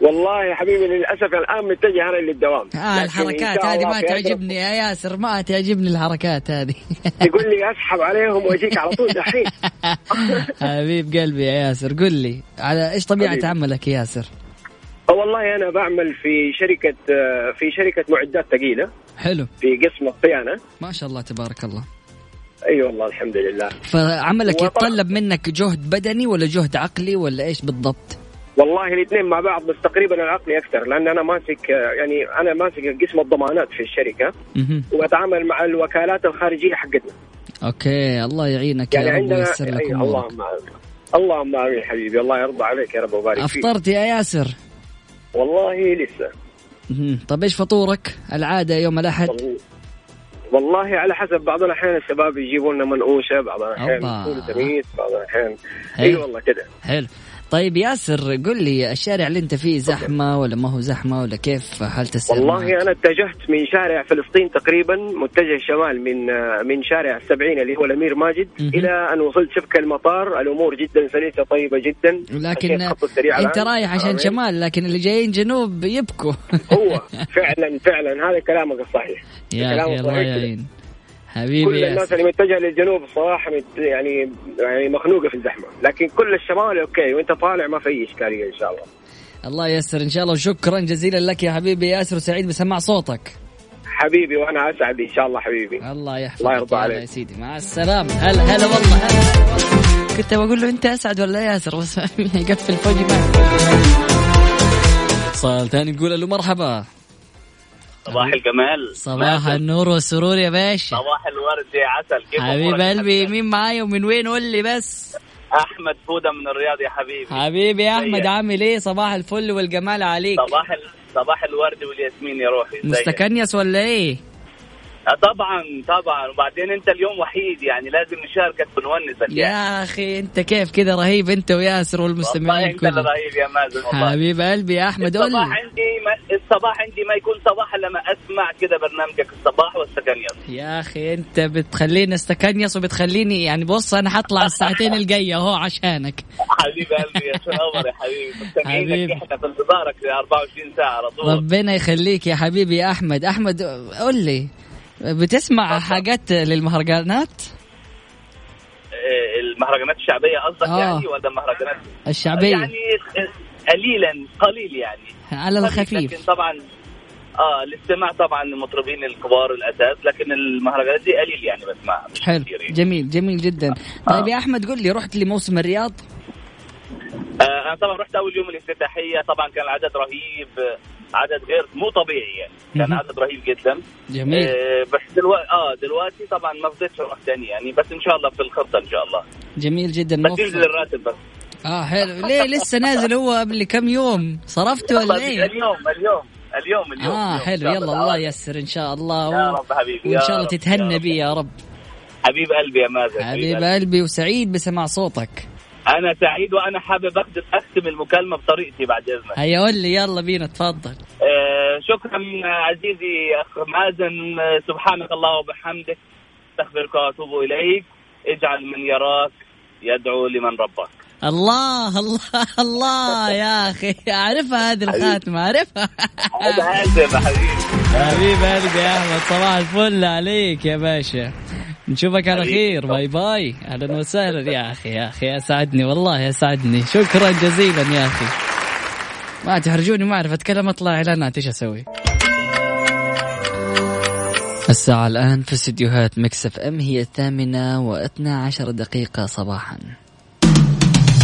والله يا حبيبي للأسف الآن متجه أنا للدوام. آه الحركات هذه ما تعجبني. يا ياسر ما تعجبني الحركات هذه. تقول لي أسحب عليهم وأجيك على طول دحين. حبيب قلبي يا ياسر قل لي. على إيش طبيعة حبيبي. عملك يا ياسر؟ والله أنا بعمل في شركة في شركة معدات ثقيلة. حلو. في قسم الصيانه ما شاء الله تبارك الله. أي أيوة والله الحمد لله. فعملك يتطلب منك جهد بدني ولا جهد عقلي ولا إيش بالضبط؟ والله الاثنين مع بعض بس تقريبا العقلي أكثر لأن أنا ماسك يعني أنا ماسك قسم الضمانات في الشركة. وأتعامل مع الوكالات الخارجية حقتنا. okay الله يعينك يعني يا رب وييسر لك أي امورك اللهم آمين. اللهم آمين حبيبي الله يرضى عليك يا رب ويبارك فيك. أفطرت يا ياسر؟ والله لسه. طيب إيش فطورك العادة يوم الأحد؟ والله- والله على حسب بعض الاحيان الشباب يجيبوا لنا منقوشة بعض الاحيان. فول تميس بعض الاحيان. إي والله كده. حلو. طيب ياسر قل لي الشارع اللي انت فيه زحمة ولا ما هو زحمة ولا كيف حاله السير معك؟ والله أنا اتجهت من شارع فلسطين تقريبا متجه شمال من من شارع السبعين اللي هو الأمير ماجد مهم. إلى أن وصلت شبكة المطار الأمور جدا سلسة طيبة جدا لكن أنت. رايح عشان آمين. شمال لكن اللي جايين جنوب يبكوا هو فعلا فعلا هذا كلامك الصحيح يا كلامك الله. يعين حبيبي كل الناس اللي متجهة للجنوب الصراحه مت يعني يعني مخنوقة في الزحمة. لكن كل الشمال أوكي وأنت طالع ما في أي إشكالية إن شاء الله. الله ييسر إن شاء الله وشكرا جزيلا لك يا حبيبي ياسر وسعيد بسمع صوتك. حبيبي وأنا أسعد إن شاء الله حبيبي. الله يحفظك الله يرضى عليك. يا سيدي. مع السلامة. هلا هلا والله هلا. والله. كنت بقول له أنت أسعد ولا ياسر؟ بس يقفل فوقي معي اتصال ثاني نقول له مرحبا. صباح الجمال. صباح النور والسرور يا باشا. صباح الورد يا عسل. كيف حبيب قلبي حبيبي؟ مين معايا ومن وين؟ قول لي بس. أحمد فوده من الرياض يا حبيبي. حبيبي يا أحمد؟ عامل إيه؟ صباح الفل والجمال عليك. صباح ال... صباح الورد والياسمين يا روحي؟ مستكنيس ولا إيه؟ طبعا طبعا. وبعدين أنت اليوم وحيد يعني لازم مشاركك ونونسك يعني يا أخي أنت كيف كذا رهيب أنت وياسر والله والمستمعين أنت اللي كلهم. رهيب يا مازن والله. حبيب قلبي يا أحمد قول الصباح عندي ما الصباح عندي ما يكون صباح إلا ما أسمع كذا برنامجك الصباح والسكنير يا أخي أنت بتخليني استكنيس وبتخليني يعني بص أنا حطلع الساعتين الجاية أهو عشانك. حبيب قلبي يا شنور يا حبيبي؟ مستمعينك حبيبي. إحنا في انتظارك 24 ساعة على طول. ربنا يخليك يا حبيبي يا أحمد. أحمد قول لي. بتسمع حاجات للمهرجانات؟ آه، المهرجانات الشعبية قصدك آه. يعني ولا المهرجانات؟ الشعبية. يعني قليلا قليل يعني. على الخفيف. لكن طبعا آه الاستماع طبعا للمطربين الكبار الأساس لكن المهرجانات دي قليل يعني بسمعها مش حلو. كتير يعني. جميل جميل جدا. طيب يا أحمد قول لي رحت لموسم الرياض؟ آه أنا طبعا رحت أول يوم الافتتاحية طبعا كان العدد رهيب. آه، عدد غير مو طبيعي يعني. كان. عدد رهيب جدا. جميل. آه بس دلوقتي آه دلوقتي طبعا ما فضيتش أروح تاني يعني. بس إن شاء الله في الخطة إن شاء الله. جميل جدا. بس. ينزل الراتب بس. آه حلو. ليه لسه نازل هو قبل كم يوم؟ صرفت ولا طيب، إيه؟ اليوم اليوم اليوم اليوم آه اليوم. حلو. يلا الله. يسر إن شاء الله. يا رب حبيبي وإن شاء الله تتهنى بي يا رب. حبيب قلبي يا مازن حبيب قلبي وسعيد بسماع صوتك. أنا سعيد وأنا حابب اختم أختم المكالمة بطريقتي بعد إذنك. هيا قول لي يلا بينا تفضل. آه شكرا عزيزي أخ مازن. آه، سبحانك الله وبحمدك. أستغفرك وأتوب إليك. اجعل من يراك يدعو لمن ربك الله الله الله يا أخي. اعرفها هذه الخاتمة اعرفها هذا حبيبي. حبيب قلبي يا أحمد صباح الفل عليك يا باشا. نشوفك على خير. bye bye. أهلا وسهلا يا أخي يا أخي. اسعدني والله اسعدني شكرا جزيلا يا أخي. ما تحرجوني ما أعرف. أتكلم أطلع اعلانات إيش أسوي؟ الساعة الآن في استديوهات Mix FM هي الثامنة وإثنى عشر دقيقة صباحا.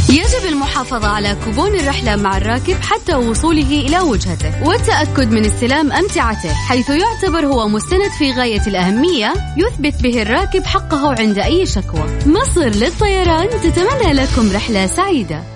يجب المحافظة على كوبون الرحلة مع الراكب حتى وصوله إلى وجهته والتأكد من استلام أمتعته حيث يعتبر هو مستند في غاية الأهمية يثبت به الراكب حقه عند أي شكوى. مصر للطيران تتمنى لكم رحلة سعيدة.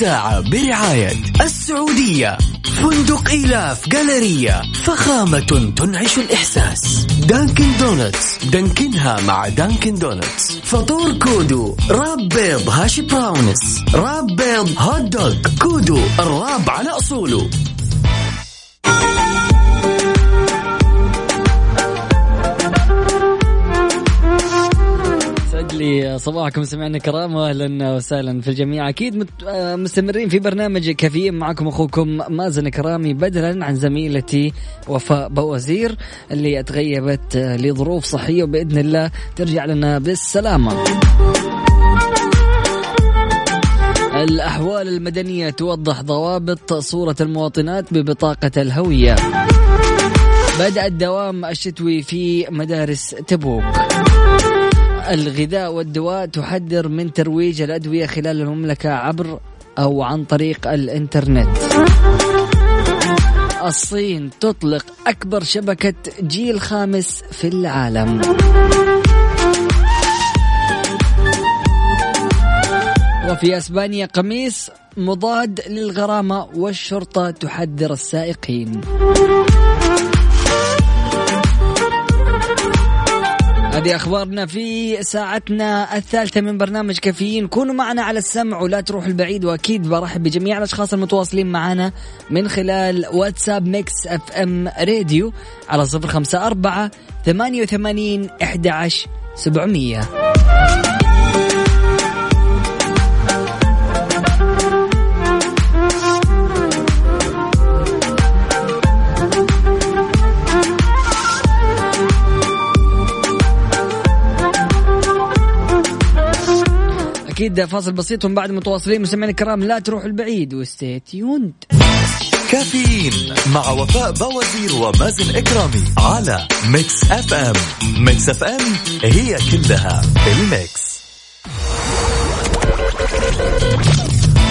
الساعة برعاية السعودية. فندق إيلاف جالرية فخامة تنعش الإحساس. Dunkin' Donuts. دانكنها مع Dunkin' Donuts. فطور كودو. wrap بيض hash browns. wrap بيض hot dog. كودو الراب على أصوله. سعد لي صباحكم. سمعنا الكرام واهلا وسهلا في الجميع. أكيد آه، مستمرين في برنامج كافيين معكم أخوكم مازن كرامي بدلا عن زميلتي وفاء بوزير اللي تغيبت آه، لظروف صحية وبإذن الله ترجع لنا بالسلامة. الأحوال المدنية توضح ضوابط صورة المواطنات ببطاقة الهوية. بدأ الدوام الشتوي في مدارس تبوك. الغذاء والدواء تحذر من ترويج الأدوية خلال المملكة عبر أو عن طريق الإنترنت الصين تطلق أكبر شبكة جيل خامس في العالم وفي أسبانيا قميص مضاد للغرامة والشرطة تحذر السائقين. هذه أخبارنا في ساعتنا الثالثة من برنامج كافيين. كونوا معنا على السمع ولا تروحوا البعيد وأكيد برحب بجميع الأشخاص المتواصلين معنا من خلال واتساب Mix FM راديو على 054 88 11 700 أكيد فاصل بسيط ومن بعد متواصلين مستمعينا الكرام لا تروحوا البعيد و stay tuned كافيين مع وفاء بوازير ومازن إكرامي على Mix FM. Mix FM هي كلها ال mix.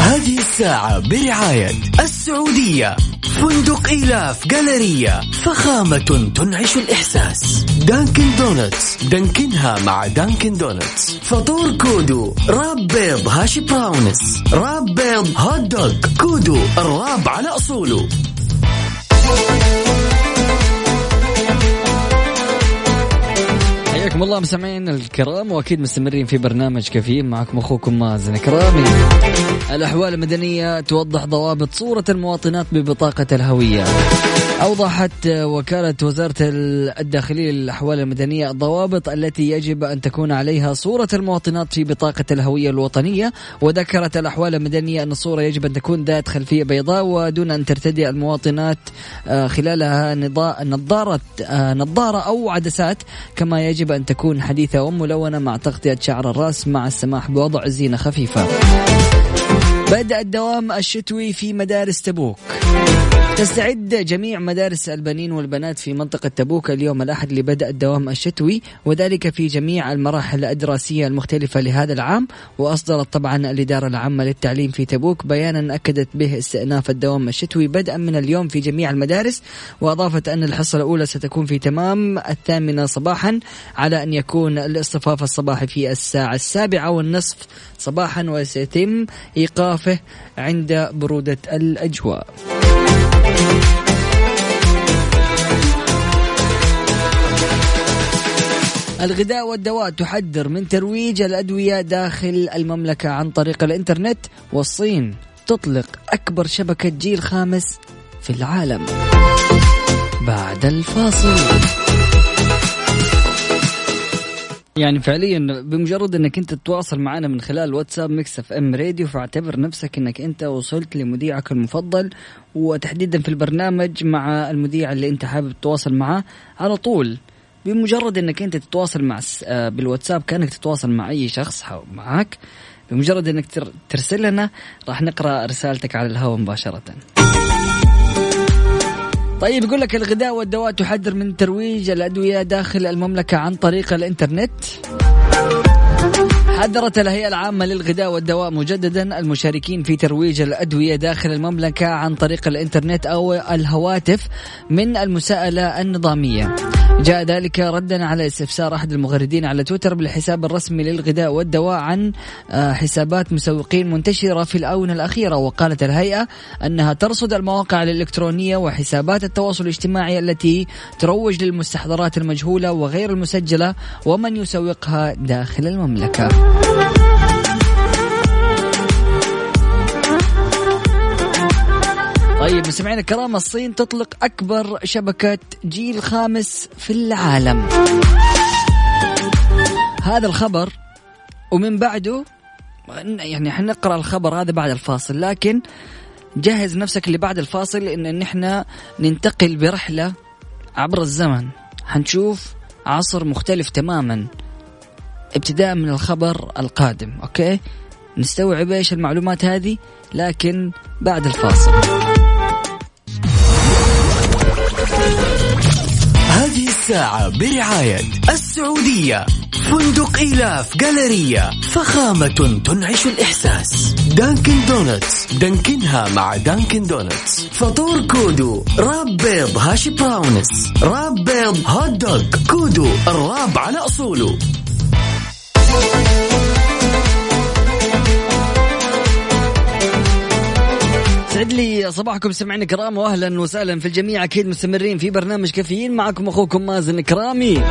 هذه الساعة برعاية السعودية. فندق إيلاف جالرية فخامة تنعش الإحساس. Dunkin' Donuts. دانكنها مع Dunkin' Donuts. فطور كودو. wrap بيض hash browns. wrap بيض hot dog. كودو ال wrap على أصوله. حياكم الله مستمعين الكرام وأكيد مستمرين في برنامج كفيم معكم أخوكم مازن كرامي. الأحوال المدنية توضح ضوابط صورة المواطنات ببطاقة الهوية. أوضحت وكالة وزارة الداخلية للأحوال المدنية الضوابط التي يجب أن تكون عليها صورة المواطنات في بطاقة الهوية الوطنية وذكرت الأحوال المدنية أن الصورة يجب أن تكون ذات خلفية بيضاء ودون أن ترتدي المواطنات آه، خلالها نظاره آه، نظاره أو عدسات كما يجب أن تكون حديثة وملونة مع تغطية شعر الرأس مع السماح بوضع زينة خفيفة. بدأ الدوام الشتوي في مدارس تبوك. تستعد جميع مدارس البنين والبنات في منطقة تبوك اليوم الأحد لبدء الدوام الشتوي وذلك في جميع المراحل الدراسية المختلفة لهذا العام وأصدرت طبعا الإدارة العامة للتعليم في تبوك بيانا أكدت به استئناف الدوام الشتوي بدءا من اليوم في جميع المدارس وأضافت أن الحصة الأولى ستكون في تمام الثامنة صباحا على أن يكون الاصطفاف الصباحي في الساعة السابعة والنصف صباحا وسيتم إيقافه عند برودة الأجواء. الغذاء والدواء تحذر من ترويج الأدوية داخل المملكة عن طريق الإنترنت والصين تطلق أكبر شبكة جيل خامس في العالم. بعد الفاصل. يعني فعليا بمجرد إنك أنت تتواصل معنا من خلال واتساب Mix FM Radio فاعتبر نفسك إنك أنت وصلت لمذيعك المفضل. وتحديدا في البرنامج مع المذيع اللي أنت حابب تتواصل معاه على طول. بمجرد إنك أنت تتواصل مع آه، بالواتساب كأنك تتواصل مع أي شخص معك. بمجرد إنك تر- ترسل لنا راح نقرأ رسالتك على الهواء مباشرة. طيب يقول لك الغذاء والدواء تحذر من ترويج الأدوية داخل المملكة عن طريق الإنترنت. حذرت الهيئة العامة للغذاء والدواء مجددا المشاركين في ترويج الأدوية داخل المملكة عن طريق الإنترنت أو الهواتف من المساءلة النظامية. جاء ذلك ردا على استفسار أحد المغردين على تويتر بالحساب الرسمي للغذاء والدواء عن آه، حسابات مسوقين منتشرة في الآونة الأخيرة. وقالت الهيئة أنها ترصد المواقع الإلكترونية وحسابات التواصل الاجتماعي التي تروج للمستحضرات المجهولة وغير المسجلة ومن يسوقها داخل المملكة. طيب مستمعينا الكرام الصين تطلق أكبر شبكة جيل خامس في العالم. هذا الخبر ومن بعده يعني حنقرأ الخبر هذا بعد الفاصل لكن جهز نفسك اللي بعد الفاصل ان نحن ننتقل برحلة عبر الزمن. حنشوف عصر مختلف تماما. ابتداء من الخبر القادم أوكي؟ نستوعب إيش المعلومات هذه لكن بعد الفاصل. هذه الساعة برعاية السعودية. فندق إيلاف جاليريا فخامة تنعش الإحساس. Dunkin' Donuts. دانكنها مع Dunkin' Donuts. فطور كودو. wrap بيض hash browns. wrap بيض hot dog. كودو ال wrap على أصوله. سعد لي يسعد صباحكم سمعنا كرام واهلا وسهلا في الجميع. أكيد مستمرين في برنامج كافيين. معكم أخوكم مازن كرامي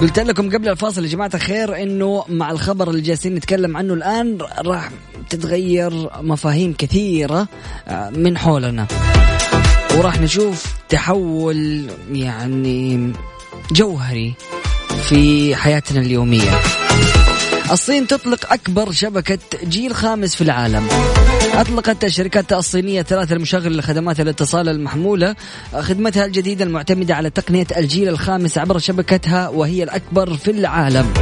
قلت لكم قبل الفاصل يا جماعة الخير إنه مع الخبر اللي جالسين نتكلم عنه الآن راح تتغير مفاهيم كثيرة آه، من حولنا. وراح نشوف تحول يعني جوهري في حياتنا اليومية. الصين تطلق أكبر شبكة جيل خامس في العالم. أطلقت الشركات الصينية ثلاثة المشغل لخدمات الاتصال المحمولة خدمتها الجديدة المعتمدة على تقنية الجيل الخامس عبر شبكتها وهي الأكبر في العالم.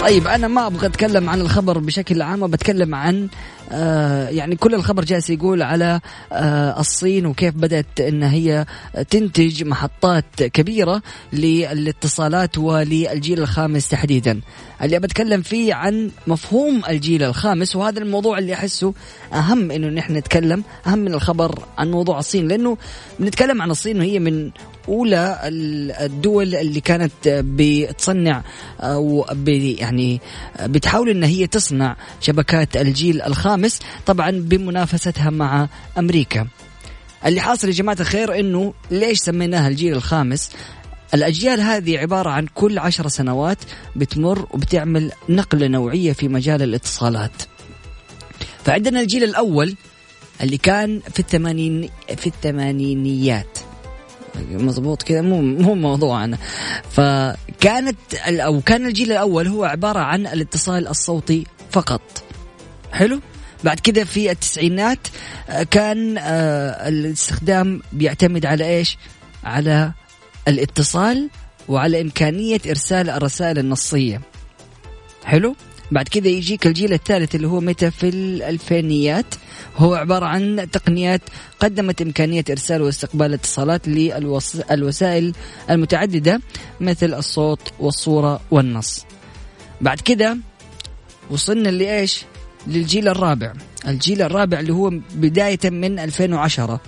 طيب أنا ما أبغى أتكلم عن الخبر بشكل عام بتكلم عن يعني كل الخبر جالس يقول على آه الصين وكيف بدأت إن هي تنتج محطات كبيرة للاتصالات وللجيل الخامس تحديدا. اللي بتكلم فيه عن مفهوم الجيل الخامس وهذا الموضوع اللي أحسه أهم إنه نحن نتكلم أهم من الخبر عن موضوع الصين لأنه بنتكلم عن الصين وهي من أولى الدول اللي كانت بتصنع أو يعني بتحاول إن هي تصنع شبكات الجيل الخامس. طبعا بمنافستها مع أمريكا. اللي حاصل يا جماعة الخير إنه ليش سميناها الجيل الخامس؟ الأجيال هذه عبارة عن كل عشر سنوات بتمر وبتعمل نقلة نوعية في مجال الاتصالات. فعندنا الجيل الأول اللي كان في الثمانين في الثمانينيات. مضبوط كذا؟ مو مو موضوعنا. فكانت أو كان الجيل الأول هو عبارة عن الاتصال الصوتي فقط. حلو؟ بعد كذا في التسعينات آه، كان آه، الاستخدام بيعتمد على إيش؟ على الاتصال وعلى إمكانية إرسال الرسائل النصية. حلو؟ بعد كذا يجيك الجيل الثالث اللي هو متى؟ في الألفينيات. هو عبارة عن تقنيات قدمت إمكانية إرسال واستقبال اتصالات للوسائل المتعددة مثل الصوت والصورة والنص. بعد كذا وصلنا لإيش؟ للجيل الرابع. الجيل الرابع اللي هو بداية من 2010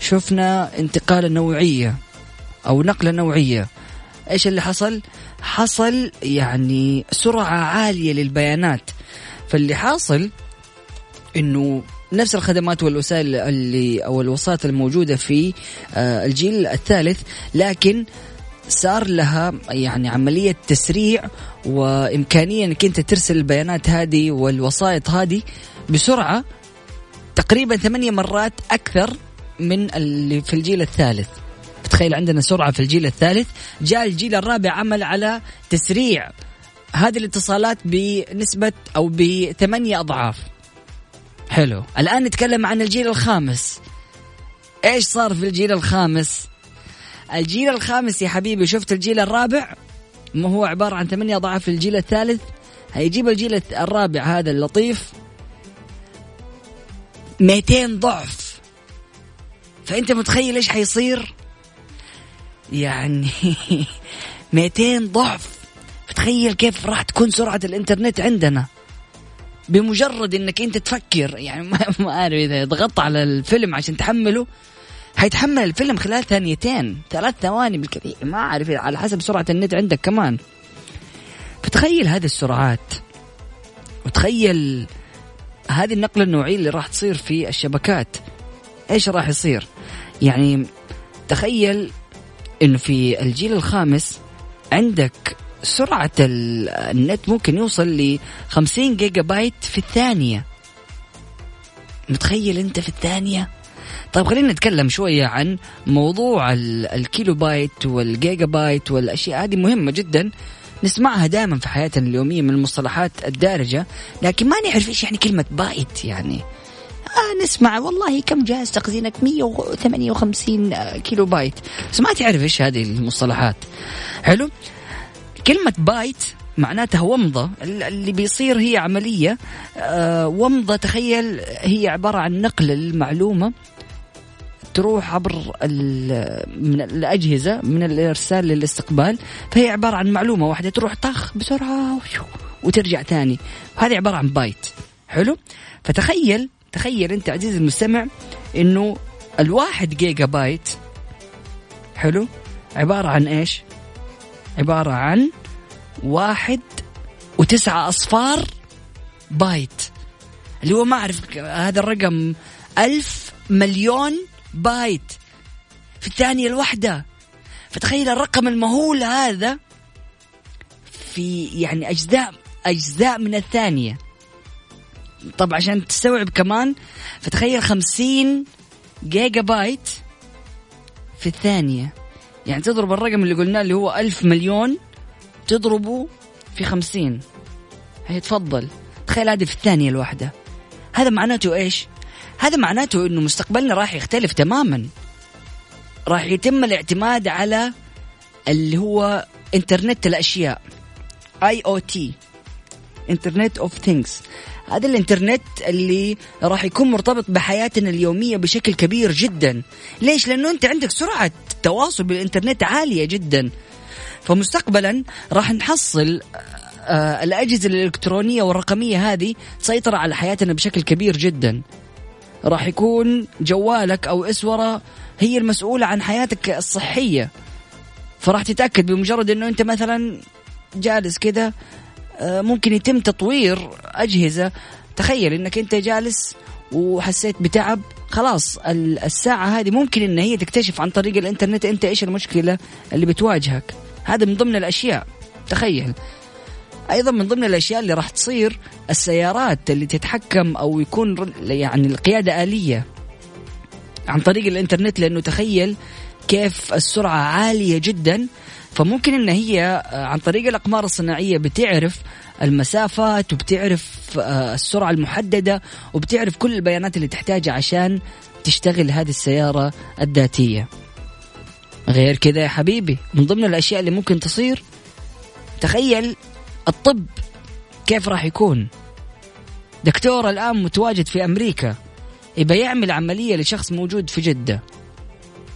شفنا انتقال النوعية أو نقلة نوعية. إيش اللي حصل؟ حصل يعني سرعة عالية للبيانات. فاللي حاصل إنه نفس الخدمات والوسائل اللي أو الوسائط الموجودة في آه، الجيل الثالث لكن صار لها يعني عملية تسريع وإمكانية إنك أنت ترسل البيانات هذه والوسائط هذه بسرعة تقريبا ثمانية مرات أكثر من اللي في الجيل الثالث. تخيل عندنا سرعة في الجيل الثالث. جاء الجيل الرابع عمل على تسريع هذه الاتصالات بنسبة أو بثمانية أضعاف. حلو. الآن نتكلم عن الجيل الخامس. إيش صار في الجيل الخامس؟ الجيل الخامس يا حبيبي شفت الجيل الرابع؟ ما هو عبارة عن ثمانية أضعاف الجيل الثالث؟ هيجيب الجيل الرابع هذا اللطيف. 200 ضعف. فأنت متخيل إيش حيصير؟ يعني 200 ضعف. تخيل كيف راح تكون سرعة الإنترنت عندنا. بمجرد إنك أنت تفكر يعني ما أعرف إذا ضغطت على الفيلم عشان تحمله حيتحمل الفيلم خلال ثانيتين ثلاث ثواني بالكثير. ما أعرف على حسب سرعة النت عندك كمان. فتخيل هذه السرعات. وتخيل هذه النقلة النوعية اللي راح تصير في الشبكات. إيش راح يصير؟ يعني تخيل إنه في الجيل الخامس عندك سرعة النت ممكن يوصل ل 50 جيجا بايت في الثانية. متخيل أنت في الثانية؟ طيب خلينا نتكلم شوية عن موضوع الكيلو بايت والجيجا بايت والأشياء هذه مهمة جدا. نسمعها دائما في حياتنا اليومية من المصطلحات الدارجة لكن ما نعرف إيش يعني كلمة بايت يعني. آه نسمع والله كم جهاز تخزينك؟ 158 كيلو بايت بس ما تعرف إيش هذه المصطلحات. حلو. كلمة بايت معناتها ومضة. اللي بيصير هي عملية. آه ومضة تخيل هي عبارة عن نقل المعلومة. تروح عبر من الأجهزة من الإرسال للاستقبال. فهي عبارة عن معلومة واحدة تروح طخ بسرعة وترجع ثاني. هذه عبارة عن بايت حلو؟ فتخيل تخيل أنت عزيزي المستمع إنه الواحد جيجا بايت حلو؟ عبارة عن إيش؟ عبارة عن واحد وتسعة أصفار بايت اللي هو ما أعرف هذا الرقم ألف مليون بايت. في الثانية الواحدة فتخيل الرقم المهول هذا في يعني أجزاء أجزاء من الثانية. طب عشان تستوعب كمان فتخيل خمسين جيجا بايت في الثانية. يعني تضرب الرقم اللي قلناه اللي هو ألف مليون تضربه في خمسين. هي تفضل تخيل هذه في الثانية الواحدة هذا معناته إيش؟ هذا معناته أنه مستقبلنا راح يختلف تماما. راح يتم الاعتماد على اللي هو إنترنت الأشياء. IoT. Internet of Things هذا الإنترنت اللي راح يكون مرتبط بحياتنا اليومية بشكل كبير جدا. ليش؟ لأنه أنت عندك سرعة التواصل بالإنترنت عالية جدا. فمستقبلا راح نحصل آه الأجهزة الإلكترونية والرقمية هذه تسيطر على حياتنا بشكل كبير جدا. راح يكون جوالك أو إسورة هي المسؤولة عن حياتك الصحية. فراح تتأكد بمجرد إنه أنت مثلا جالس كذا آه، ممكن يتم تطوير أجهزة. تخيل إنك أنت جالس وحسيت بتعب خلاص الساعة هذه ممكن إن هي تكتشف عن طريق الإنترنت أنت إيش المشكلة اللي بتواجهك. هذا من ضمن الأشياء. تخيل. أيضا من ضمن الأشياء اللي راح تصير السيارات اللي تتحكم أو يكون يعني القيادة آلية عن طريق الإنترنت لأنه تخيل كيف السرعة عالية جدا. فممكن إن هي آه، عن طريق الأقمار الصناعية بتعرف المسافات وبتعرف آه، السرعة المحددة وبتعرف كل البيانات اللي تحتاجها عشان تشتغل هذه السيارة الذاتية. غير كذا يا حبيبي من ضمن الأشياء اللي ممكن تصير تخيل الطب كيف راح يكون؟ دكتور الآن متواجد في أمريكا. يبى يعمل عملية لشخص موجود في جدة.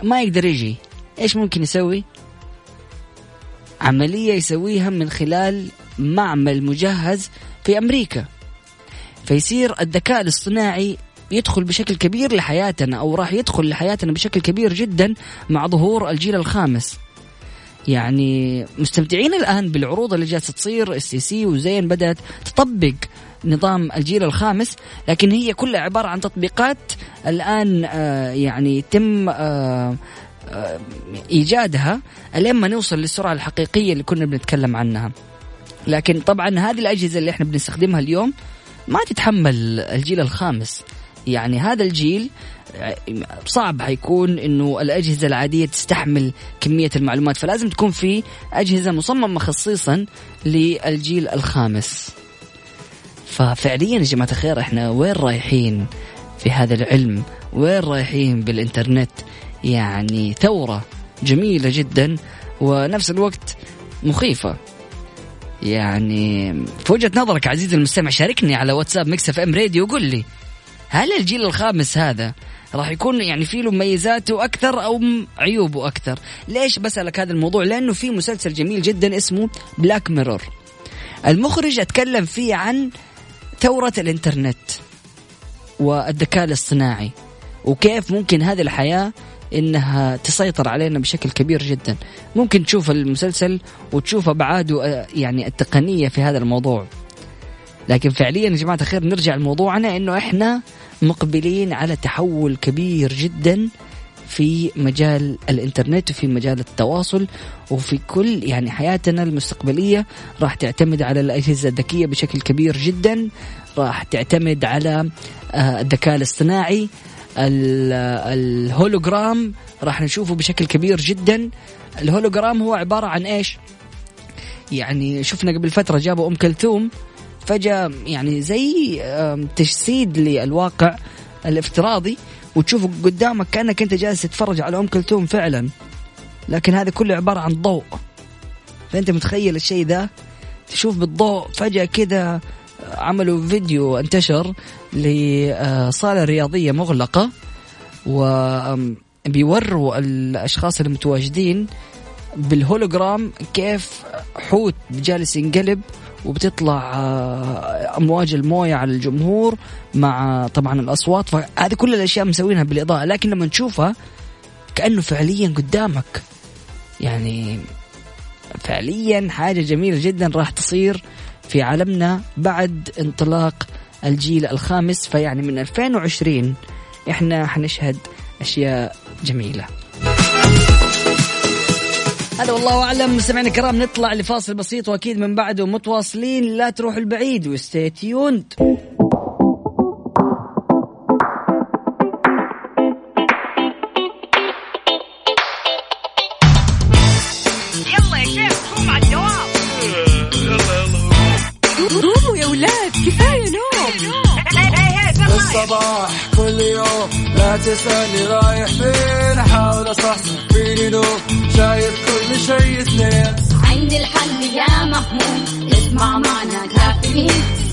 ما يقدر يجي. إيش ممكن يسوي؟ عملية يسويها من خلال معمل مجهز في أمريكا. فيصير الذكاء الاصطناعي يدخل بشكل كبير لحياتنا أو راح يدخل لحياتنا بشكل كبير جدا مع ظهور الجيل الخامس. يعني مستمتعين الآن بالعروض اللي جالسة تصير STC وزين بدأت تطبق نظام الجيل الخامس لكن هي كلها عبارة عن تطبيقات الآن آه يعني يتم آه آه، إيجادها الين ما نوصل للسرعة الحقيقية اللي كنا بنتكلم عنها. لكن طبعا هذه الأجهزة اللي إحنا بنستخدمها اليوم ما تتحمل الجيل الخامس. يعني هذا الجيل صعب حيكون إنه الأجهزة العادية تستحمل كمية المعلومات فلازم تكون في أجهزة مصممة خصيصا للجيل الخامس. ففعليا يا جماعة الخير إحنا وين رايحين في هذا العلم؟ وين رايحين بالإنترنت؟ يعني ثورة جميلة جدا ونفس الوقت مخيفة. يعني في وجهة نظرك عزيزي المستمع شاركني على واتساب Mix FM Radio وقول لي. هل الجيل الخامس هذا راح يكون يعني في له مميزاته أكثر أو عيوبه أكثر؟ ليش بسألك هذا الموضوع؟ لأنه في مسلسل جميل جدا اسمه Black Mirror المخرج أتكلم فيه عن ثورة الإنترنت والذكاء الاصطناعي وكيف ممكن هذه الحياة إنها تسيطر علينا بشكل كبير جدا. ممكن تشوف المسلسل وتشوف ابعاده آه، يعني التقنية في هذا الموضوع. لكن فعليا يا جماعة الخير نرجع لموضوعنا إنه إحنا مقبلين على تحول كبير جدا في مجال الإنترنت وفي مجال التواصل وفي كل يعني حياتنا المستقبلية. راح تعتمد على الأجهزة الذكية بشكل كبير جدا. راح تعتمد على آه، الذكاء الاصطناعي الهولوجرام راح نشوفه بشكل كبير جدا. الهولوجرام هو عبارة عن إيش؟ يعني شفنا قبل فترة جابوا أم كلثوم فجأة يعني زي تجسيد للواقع الافتراضي وتشوفه قدامك كأنك أنت جالس تتفرج على أم كلثوم فعلا. لكن هذا كله عبارة عن ضوء. فأنت متخيل الشيء ذا؟ تشوف بالضوء فجأة كذا عملوا فيديو انتشر لصالة رياضية مغلقة وبيوروا الأشخاص المتواجدين بالهولوجرام كيف حوت جالس ينقلب وبتطلع آه، أمواج الموية على الجمهور مع طبعا الأصوات. فهذه كل الأشياء مسوينها بالإضاءة لكن لما نشوفها كأنه فعليا قدامك. يعني فعليا حاجة جميلة جدا راح تصير في عالمنا بعد انطلاق الجيل الخامس. فيعني من 2020 إحنا حنشهد أشياء جميلة. هذا والله أعلم. مستمعينا الكرام نطلع لفاصل بسيط وأكيد من بعده متواصلين. لا تروحوا البعيد وستي تيوند يلا يا شيخ قوم على الدوام قوموا يا ولاد كفاية نوم. الصباح كل يوم لا تسألني شيء سنين عندي الحل يا محمود اسمع معنا كافيين.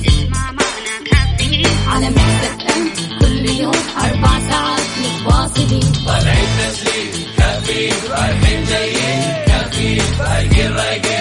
اسمع معنا كافيين. على مكتب أم كل يوم أربع ساعات متواصلين. طالعين تسليم. كافيين رايحين جايين. كافيين رايقين رايقين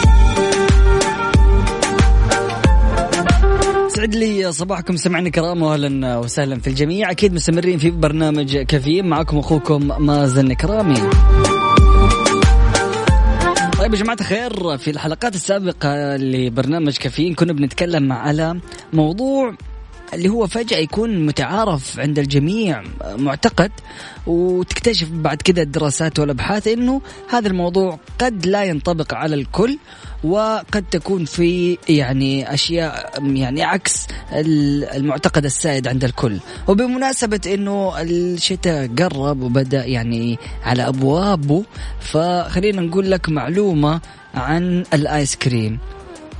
سعد لي صباحكم سمعنا كرام واهلا وسهلا في الجميع. أكيد مستمرين في برنامج كافيين معكم أخوكم مازن كرامي. طيب يا جماعة الخير في الحلقات السابقة لبرنامج كافيين كنا بنتكلم على موضوع اللي هو فجأة يكون متعارف عند الجميع معتقد وتكتشف بعد كده الدراسات والأبحاث أنه هذا الموضوع قد لا ينطبق على الكل. وقد تكون في يعني أشياء يعني عكس المعتقد السائد عند الكل وبمناسبة أنه الشتاء قرب وبدأ يعني على أبوابه فخلينا نقول لك معلومة عن الآيس كريم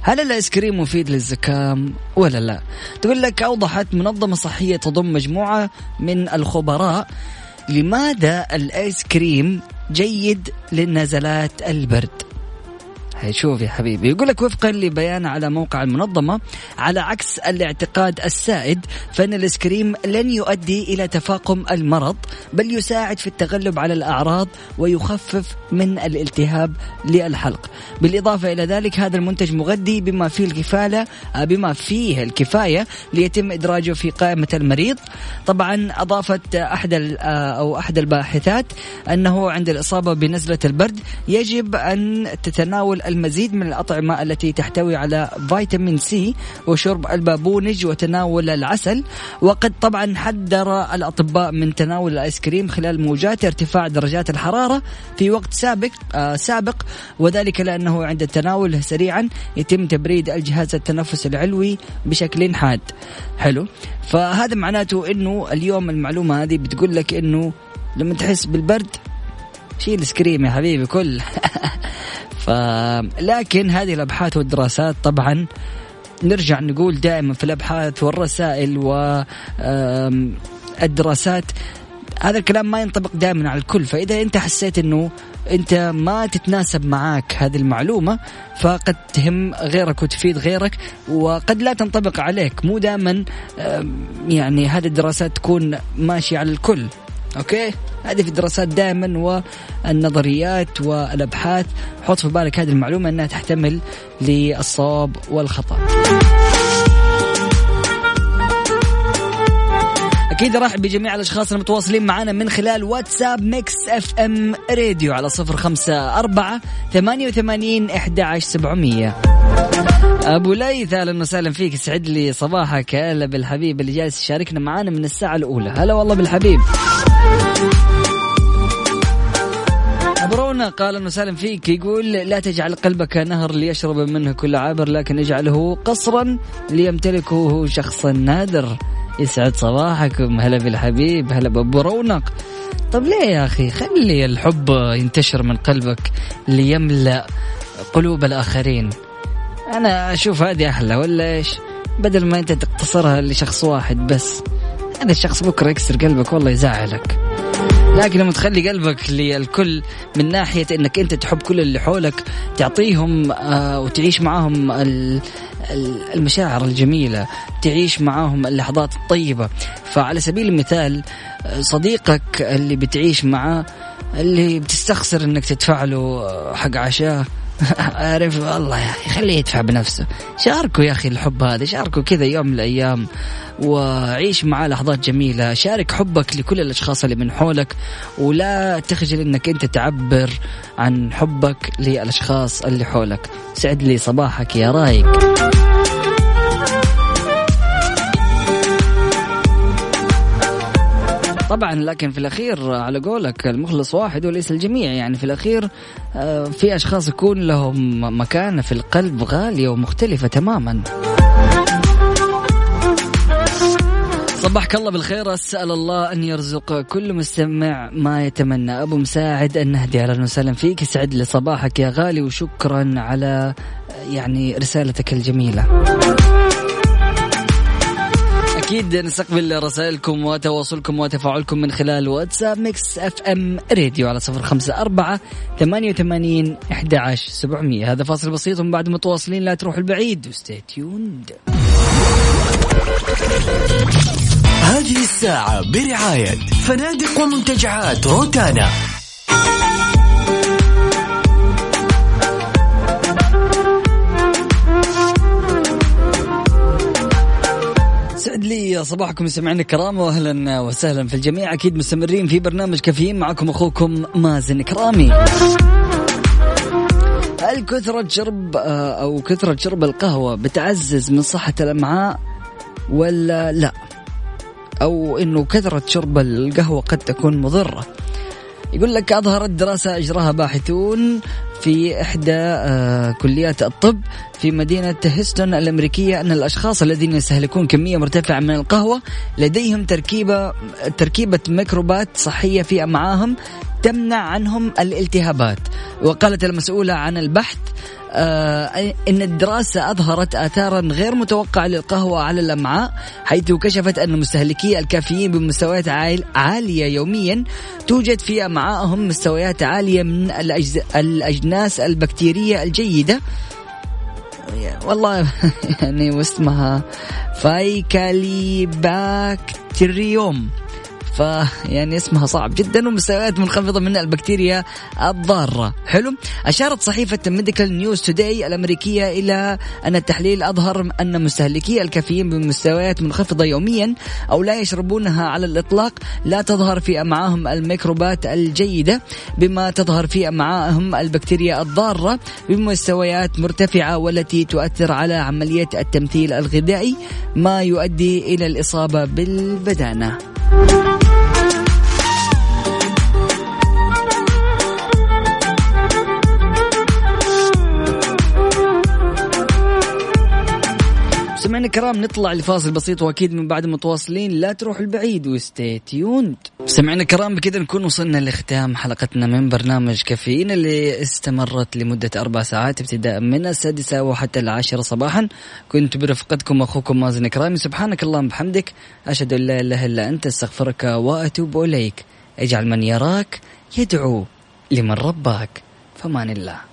هل الآيس كريم مفيد للزكام ولا لا؟ تقول لك أوضحت منظمة صحية تضم مجموعة من الخبراء لماذا الآيس كريم جيد للنزلات البرد. شوف يا حبيبي. يقول لك وفقا لبيان على موقع المنظمة على عكس الاعتقاد السائد فإن الإسكريم لن يؤدي إلى تفاقم المرض بل يساعد في التغلب على الأعراض ويخفف من الالتهاب للحلق. بالإضافة إلى ذلك هذا المنتج مغذي بما فيه الكفالة بما فيه الكفاية ليتم إدراجه في قائمة المريض. طبعا أضافت أحد أو أحد الباحثات أنه عند الإصابة بنزلة البرد يجب أن تتناول المزيد من الأطعمة التي تحتوي على فيتامين سي وشرب البابونج وتناول العسل. وقد طبعا حذر الأطباء من تناول الآيس كريم خلال موجات ارتفاع درجات الحرارة في وقت سابق آه سابق وذلك لأنه عند التناول سريعا يتم تبريد الجهاز التنفس العلوي بشكل حاد. حلو. فهذا معناته إنه اليوم المعلومة هذه بتقول لك إنه لما تحس بالبرد شيل سكريم يا حبيبي كل. ف لكن هذه الأبحاث والدراسات طبعا نرجع نقول دائما في الأبحاث والرسائل والدراسات هذا الكلام ما ينطبق دائما على الكل. فإذا أنت حسيت إنه أنت ما تتناسب معك هذه المعلومة فقد تهم غيرك وتفيد غيرك وقد لا تنطبق عليك. مو دائما يعني هذه الدراسات تكون ماشية على الكل. أوكي؟ هذه في الدراسات دائما والنظريات والأبحاث. حط في بالك هذه المعلومة أنها تحتمل للصواب والخطأ. أكيد ارحب بجميع الأشخاص المتواصلين معنا من خلال واتساب Mix FM Radio على صفر خمسة أربعة ثمانية وثمانين إحدى عشر سبعمية. أبو ليث أهلا وسهلا فيك. يسعد لي صباحك. هلا بالحبيب اللي جالس يشاركنا معانا من الساعة الأولى. هلا والله بالحبيب. ابو رونق أهلا وسهلا فيك يقول لا تجعل قلبك نهر ليشرب منه كل عابر لكن اجعله قصرا ليمتلكه شخص نادر. يسعد صباحكم. هلا بالحبيب هلا بابو رونق طب ليه يا أخي؟ خلي الحب ينتشر من قلبك ليملأ قلوب الآخرين. أنا أشوف هذه أحلى ولا إيش؟ بدل ما أنت تقتصرها لشخص واحد بس. هذا الشخص بكره يكسر قلبك والله يزعلك. لكن لما تخلي قلبك للكل من ناحية إنك أنت تحب كل اللي حولك تعطيهم آه وتعيش معاهم المشاعر الجميلة تعيش معاهم اللحظات الطيبة. فعلى سبيل المثال صديقك اللي بتعيش معاه اللي بتستخسر إنك تدفع له حق عشاه عارف والله يا أخي خليه يدفع بنفسه. شاركوا يا أخي الحب هذا شاركوا كذا يوم من الأيام وعيش معاه لحظات جميلة. شارك حبك لكل الأشخاص اللي من حولك ولا تخجل إنك أنت تعبر عن حبك للأشخاص اللي حولك. سعد لي صباحك يا رايق. طبعا لكن في الأخير على قولك المخلص واحد وليس الجميع. يعني في الأخير آه، في أشخاص يكون لهم مكانة في القلب غالية ومختلفة تماما. صبحك الله بالخير. أسأل الله أن يرزق كل مستمع ما يتمنى. أبو مساعد النهدي أهلا وسهلا فيك. يسعد لي صباحك يا غالي وشكرا على يعني رسالتك الجميلة. أكيد نستقبل رسائلكم وتواصلكم وتفاعلكم من خلال واتساب Mix FM Radio على صفر خمسة أربعة ثمانية وثمانين أحد عشر سبعمية. هذا فاصل بسيط ومن بعد متواصلين لا تروح البعيد. وستي تيوند هذه الساعة برعاية فنادق ومنتجعات روتانا. سعد لي صباحكم سمعنا الكرام واهلا وسهلا في الجميع أكيد مستمرين في برنامج كافيين معكم أخوكم مازن كرامي هل كثرة شرب آه، أو كثرة شرب القهوة بتعزز من صحة الأمعاء ولا لا؟ أو إنه كثرة شرب القهوة قد تكون مضرة. يقول لك أظهرت دراسة أجراها باحثون في إحدى آه، كليات الطب في مدينة هيستون الأمريكية أن الأشخاص الذين يستهلكون كمية مرتفعة من القهوة لديهم تركيبة تركيبة ميكروبات صحية في أمعاءهم تمنع عنهم الالتهابات. وقالت المسؤولة عن البحث آه ان الدراسة أظهرت اثارا غير متوقعة للقهوة على الأمعاء حيث كشفت أن مستهلكي الكافيين بمستويات عالية يوميا توجد في امعائهم مستويات عالية من الأجناس البكتيرية الجيدة. والله يعني واسمها فايكاليباكتريوم. فيعني اسمها صعب جدا ومستويات منخفضة من البكتيريا الضارة. حلو. أشارت صحيفة Medical News Today الأمريكية إلى أن التحليل أظهر أن مستهلكي الكافيين بمستويات منخفضة يوميا أو لا يشربونها على الإطلاق لا تظهر في أمعائهم الميكروبات الجيدة بينما تظهر في أمعائهم البكتيريا الضارة بمستويات مرتفعة والتي تؤثر على عملية التمثيل الغذائي ما يؤدي إلى الإصابة بالبدانة. مستمعينا الكرام نطلع لفاصل بسيط وأكيد من بعد متواصلين. لا تروح البعيد وستي تيوند. مستمعينا الكرام بكذا نكون وصلنا لختام حلقتنا من برنامج كافيين اللي استمرت لمدة أربع ساعات ابتداء من السادسة وحتى العاشرة صباحا. كنت برفقتكم أخوكم مازن كرامي سبحانك اللهم بحمدك. أشهد أن لا إله إلا أنت أستغفرك وأتوب إليك. اجعل من يراك يدعو لمن رباك. فمان الله.